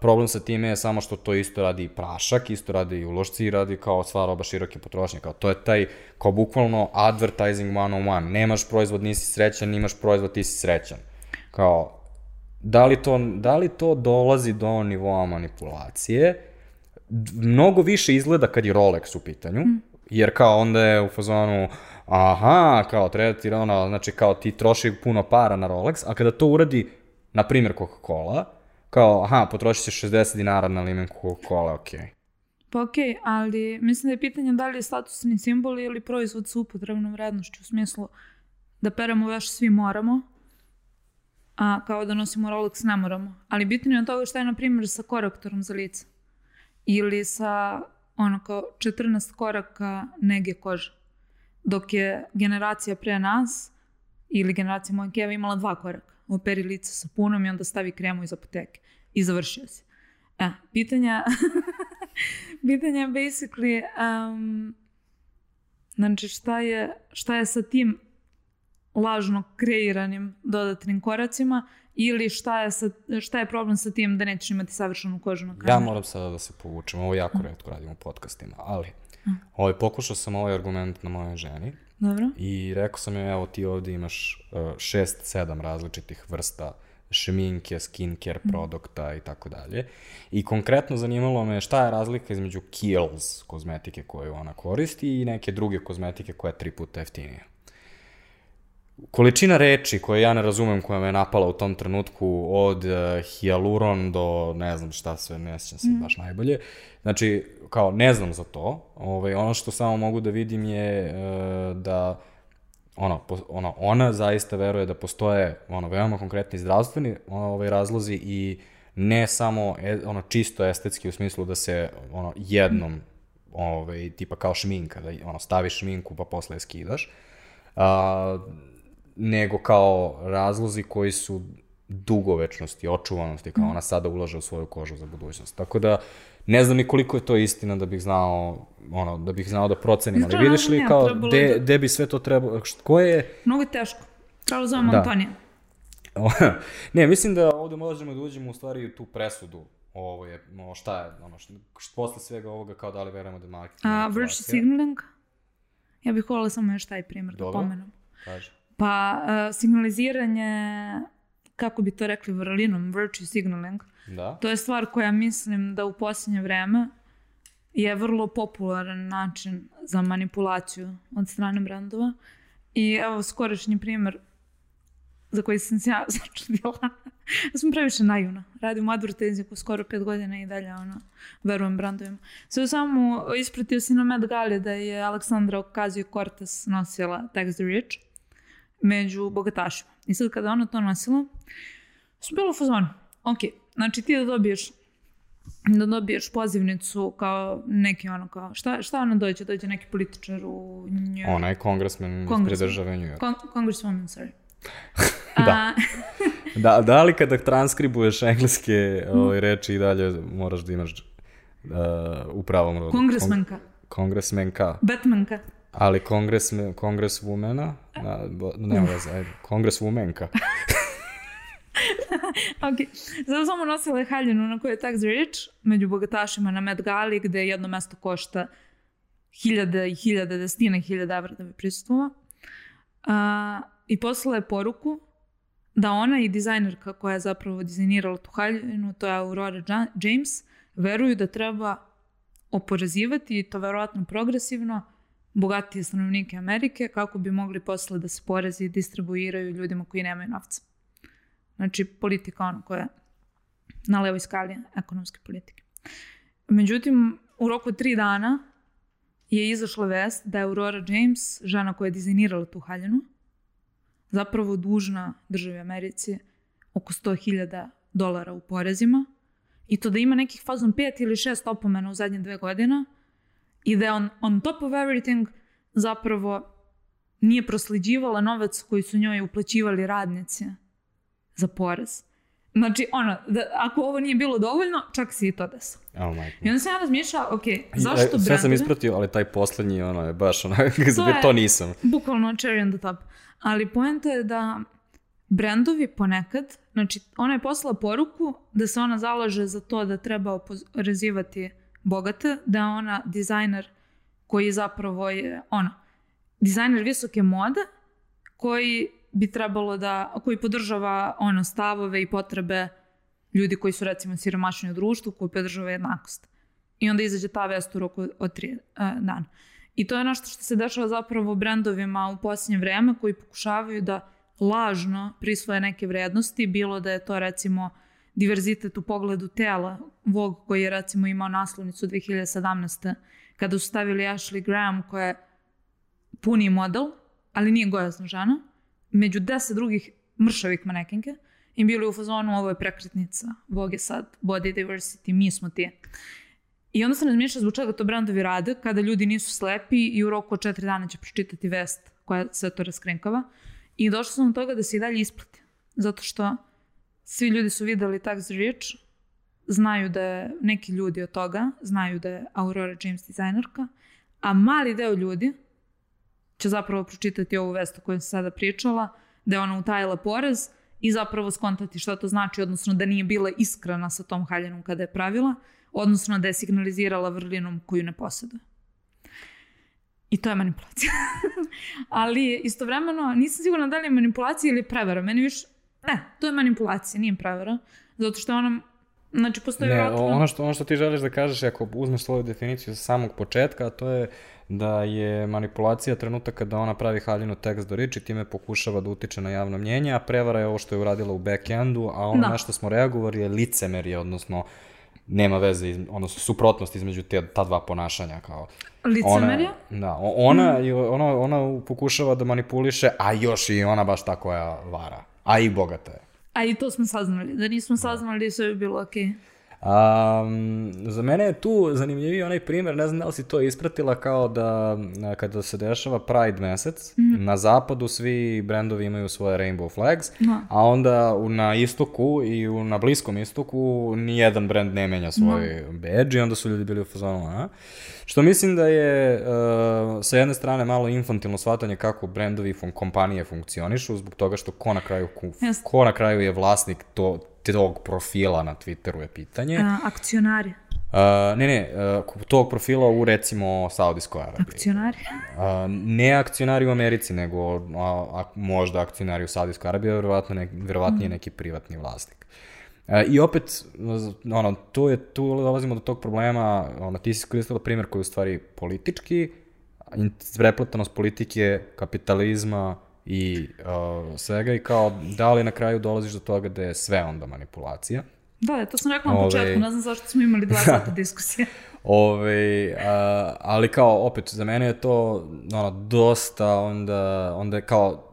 problem sa time je samo što to isto radi i prašak, isto radi i ulošci i radi kao sva roba široke potrošnje. Kao, to je taj, kao bukvalno advertising one on one. Nemaš proizvod, nisi srećan, imaš proizvod, ti si srećan. Kao, da li to, da li to dolazi do nivoa manipulacije? Mnogo više izgleda kad je Rolex u pitanju, mm. jer kao onda je u fazonu, aha, kao treba ti ono, znači kao ti troši puno para na Rolex, a kada to uradi, na primjer Coca-Cola, kao, aha, potrošit ćeš 60 dinara na limen Coca-Cola, okej. Okay. Pa okej, okay, ali mislim da je pitanje da li je statusni simbol ili proizvod sa upotrebnom vrednošću, u smislu da peremo veš svi moramo, a kao da nosimo Rolex ne moramo. Ali bitno je od toga šta je, na primjer, sa korektorom za lice. Ili sa, ono, kao 14 koraka nege kože. Dok je generacija pre nas, ili generacija moje keva, imala dva koraka. Operi lice sa punom i onda stavi kremu iz apoteke. I završio se. E, pitanja... pitanja je basically... Um, znači, šta je, šta je sa tim lažno kreiranim dodatnim koracima ili šta je, sa, šta je problem sa tim da nećeš imati savršenu kožu na kameru? Ja moram sada da se povučem, ovo jako redko radimo u podcastima, ali Ovaj, pokušao sam ovaj argument na mojoj ženi. Dobro. I rekao sam joj, evo ti ovde imaš uh, šest, sedam različitih vrsta šminke, skincare mm. produkta i tako dalje. I konkretno zanimalo me šta je razlika između Kiehl's kozmetike koju ona koristi i neke druge kozmetike koja je tri puta jeftinija količina reči koje ja ne razumem koja me je napala u tom trenutku od uh, hialuron do ne znam šta sve, ne sjećam se mm. baš najbolje. Znači, kao ne znam za to. Ovaj, ono što samo mogu da vidim je uh, da ono, po, ono, ona zaista veruje da postoje ono, veoma konkretni zdravstveni ovaj, razlozi i ne samo e, ono, čisto estetski u smislu da se ono, jednom ovaj, tipa kao šminka, da ono, staviš šminku pa posle je skidaš. Uh, nego kao razlozi koji su dugovečnosti, očuvanosti, kao ona sada ulaže u svoju kožu za budućnost. Tako da, ne znam ni koliko je to istina da bih znao, ono, da bih znao da procenim, ali vidiš li kao, de, de bi sve to trebalo, ko je... Mnogo je teško. Trebalo zovemo Da. Antonija. ne, mislim da ovde možemo da uđemo u stvari u tu presudu ovo je, no, šta je, ono, što, što posle svega ovoga kao da li verujemo da je marketing. A, virtue signaling? Ja bih volila samo još taj primjer da Dobro. pomenem. Kaže. Pa, uh, signaliziranje, kako bi to rekli vrlinom, virtue signaling, Da. to je stvar koja mislim da u posljednje vreme je vrlo popularan način za manipulaciju od strane brendova. I evo skorašnji primjer za koji sam se ja začudila. ja sam previše naivna. Radim u advertisingu skoro pet godina i dalje ono, verujem brandovima. Sve samo ispratio si na Met Gali da je Aleksandra Ocasio-Cortez nosila Tax the Rich među bogatašima. I sad kada ona to nosila, su bilo u fazonu. Ok, znači ti da dobiješ da dobiješ pozivnicu kao neki ono kao, šta, šta ona dođe? Dođe neki političar u New Ona je kongresmen iz države New York. Con- Congresswoman, sorry. Da. Da, da li kada transkribuješ engleske ovaj, reči i dalje moraš da imaš uh, u pravom rodu? kongresmenka, Kong- Kongresmenka. Batmanka. Ali kongresme, kongreswomena, na, nema veze, ajde, kongreswomenka. Ok, zato samo nosila je haljinu na kojoj je tax rich među bogatašima na Met Gali gde jedno mesto košta hiljade i hiljade, desetine hiljada evra da bi prisustvovao. A, I poslala je poruku da ona i dizajnerka koja je zapravo dizajnirala tu haljinu, to je Aurora Ja- James, veruju da treba oporezivati to verovatno progresivno bogatije stanovnike Amerike kako bi mogli posle da se porezi distribuiraju ljudima koji nemaju novca. Znači, politika ono koja je na levoj skali ekonomske politike. Međutim, u roku tri dana je izašla vest da je Aurora James, žena koja je dizajnirala tu haljinu, zapravo dužna državi Americi oko 100.000 dolara u porezima i to da ima nekih fazom pet ili šest opomena u zadnje dve godine i da je on, on top of everything zapravo nije prosleđivala novac koji su njoj uplaćivali radnici za porez. Znači, ono, da, ako ovo nije bilo dovoljno, čak si i to desilo. Oh I onda sam ja razmišljala, ok, zašto E, Sve sam ispratio, ali taj poslednji, ono je baš onako, to, je- to nisam. Bukvalno cherry on the top. Ali poenta je da brendovi ponekad, znači ona je poslala poruku da se ona zalaže za to da treba oporezivati bogate, da je ona dizajner koji zapravo je ono, dizajner visoke mode koji bi trebalo da, koji podržava ono stavove i potrebe ljudi koji su recimo siromašni u društvu, koji podržava jednakost. I onda izađe ta vest u roku od tri uh, dana. I to je nešto što se dešava zapravo brendovima u posljednje vreme koji pokušavaju da lažno prisvoje neke vrednosti, bilo da je to recimo diverzitet u pogledu tela, Vogue koji je recimo imao naslovnicu 2017. kada su stavili Ashley Graham koja je puni model, ali nije gojazna žena, među deset drugih mršavih manekinke i bili u fazonu ovo je prekretnica, Vogue je sad body diversity, mi smo ti. I onda sam razmišljala zbog čega to brandovi rade kada ljudi nisu slepi i u roku od četiri dana će pročitati vest koja sve to raskrinkava. I došla sam do toga da se i dalje isplati. Zato što svi ljudi su videli Tax Rich, znaju da je neki ljudi od toga, znaju da je Aurora James dizajnerka, a mali deo ljudi će zapravo pročitati ovu vest o kojoj sam sada pričala, da je ona utajila porez i zapravo skontati šta to znači, odnosno da nije bila iskrena sa tom haljenom kada je pravila, odnosno da je signalizirala vrlinom koju ne posjeduje. I to je manipulacija. Ali istovremeno nisam sigurna da li je manipulacija ili prevara. Meni više, ne, to je manipulacija, nije prevara. Zato što ona, znači postoji Ne, vjerojatno... ono što, ono što ti želiš da kažeš, ako uzmeš svoju definiciju sa samog početka, to je da je manipulacija trenutak kada ona pravi haljinu tekst do riči, time pokušava da utiče na javno mnjenje, a prevara je ovo što je uradila u backendu, a ono Da. na što smo reagovali je licemerje, odnosno nema veze, iz, odnosno suprotnost između te, ta dva ponašanja, kao Licemerje? Ona, da, ona, mm. ona, ona pokušava da manipuliše, a još i ona baš ta koja vara. A i bogata je. A i to smo saznali. Da nismo saznali, sve bi bilo okej. Um, za mene je tu zanimljiviji onaj primjer, ne znam da li si to ispratila kao da kada se dešava Pride mesec, mm. na zapadu svi brendovi imaju svoje rainbow flags, no. a onda na istoku i u, na bliskom istoku nijedan brend ne menja svoj no. badge i onda su ljudi bili u fazonu, a? Što mislim da je uh, sa jedne strane malo infantilno shvatanje kako brendovi fun kompanije funkcionišu, zbog toga što ko na kraju, ko na kraju je vlasnik to, tog profila na Twitteru je pitanje. A, akcionari. Uh, ne, ne, uh, tog profila u recimo Saudijskoj Arabiji. Akcionari? Uh, ne akcionari u Americi, nego a, a, možda akcionari u Saudijskoj Arabiji, verovatno ne, verovatnije mm. neki privatni vlasnik. Uh, I opet, ono, tu, je, tu dolazimo do tog problema, ono, ti si koristila primjer koji je u stvari politički, prepletanost politike, kapitalizma, i uh, svega i kao da li na kraju dolaziš do toga da je sve onda manipulacija. Da, to sam rekla na Ove... početku, ne znam zašto smo imali dva sata diskusije. Ove, a, ali kao, opet, za mene je to ono, dosta, onda, onda je kao,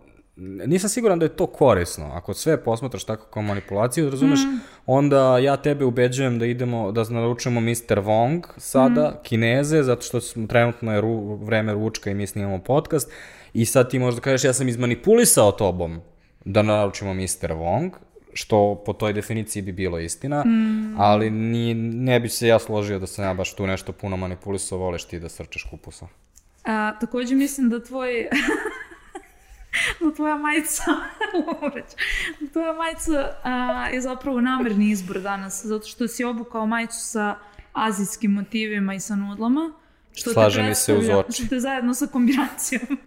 nisam siguran da je to korisno. Ako sve posmatraš tako kao manipulaciju, razumeš, mm. onda ja tebe ubeđujem da idemo, da naručujemo Mr. Wong sada, mm. kineze, zato što smo, trenutno je ru, vreme ručka i mi snimamo podcast, i sad ti možda kažeš ja sam izmanipulisao tobom da naručimo Mr. Wong, što po toj definiciji bi bilo istina, mm. ali ni, ne bi se ja složio da sam ja baš tu nešto puno manipulisao, voleš ti da srčeš kupusa. A, takođe mislim da tvoj... da tvoja majica, da tvoja majica a, je zapravo namerni izbor danas, zato što si obukao majicu sa azijskim motivima i sa nudlama, što Slaže mi se uz oči. Što te zajedno sa kombinacijom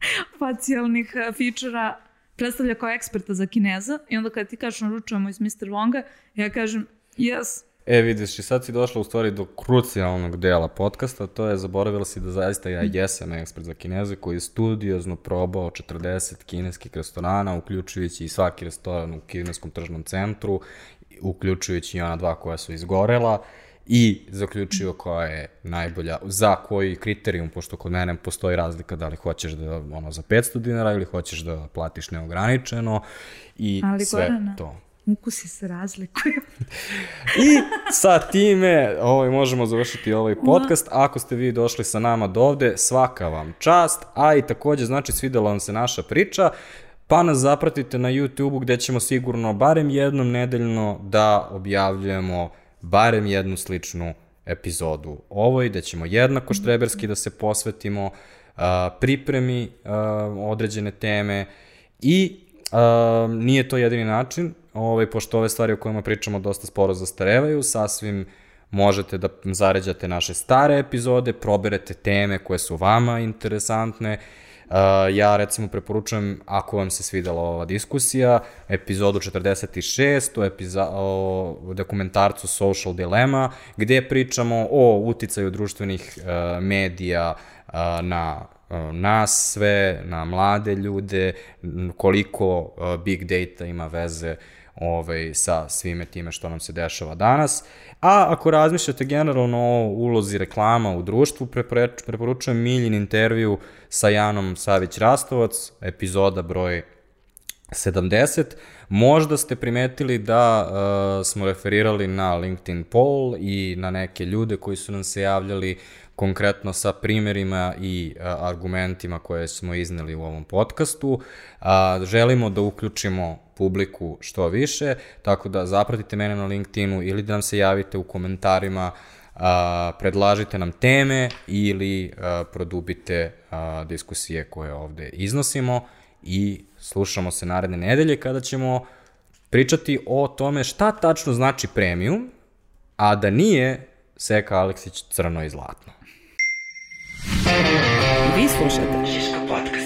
facijalnih e, fičera predstavlja kao eksperta za kineza i onda kada ti kažeš naručujemo iz Mr. Wonga, ja kažem yes. E, vidiš, i sad si došla u stvari do krucijalnog dela podcasta, to je zaboravila si da zaista ja jesam ekspert za kineze koji je studiozno probao 40 kineskih restorana, uključujući i svaki restoran u kineskom tržnom centru, uključujući i ona dva koja su izgorela i zaključio koja je najbolja, za koji kriterijum, pošto kod mene postoji razlika da li hoćeš da ono za 500 dinara ili hoćeš da platiš neograničeno i Ali sve Gorana, to. Ukusi se razlikuju. I sa time ovaj, možemo završiti ovaj podcast. Ako ste vi došli sa nama do ovde, svaka vam čast, a i takođe znači svidela vam se naša priča, pa nas zapratite na YouTube-u gde ćemo sigurno barem jednom nedeljno da objavljujemo barem jednu sličnu epizodu. Ovoj, da ćemo jednako štreberski da se posvetimo pripremi određene teme i nije to jedini način, ovaj, pošto ove stvari o kojima pričamo dosta sporo zastarevaju, sasvim možete da zaređate naše stare epizode, proberete teme koje su vama interesantne ja recimo preporučujem, ako vam se svidela ova diskusija, epizodu 46 o, epiza o dokumentarcu Social Dilemma, gde pričamo o uticaju društvenih uh, medija uh, na nas sve, na mlade ljude, koliko big data ima veze ovaj, sa svime time što nam se dešava danas. A ako razmišljate generalno o ulozi reklama u društvu, preporučujem Miljin intervju sa Janom Savić-Rastovac, epizoda broj 70. Možda ste primetili da uh, smo referirali na LinkedIn poll i na neke ljude koji su nam se javljali konkretno sa primerima i a, argumentima koje smo izneli u ovom podcastu. A, želimo da uključimo publiku što više, tako da zapratite mene na LinkedInu ili da nam se javite u komentarima, a, predlažite nam teme ili a, produbite a, diskusije koje ovde iznosimo i slušamo se naredne nedelje kada ćemo pričati o tome šta tačno znači premium, a da nije Seka Aleksić crno i zlatno. Vi slušate Žiško podcast.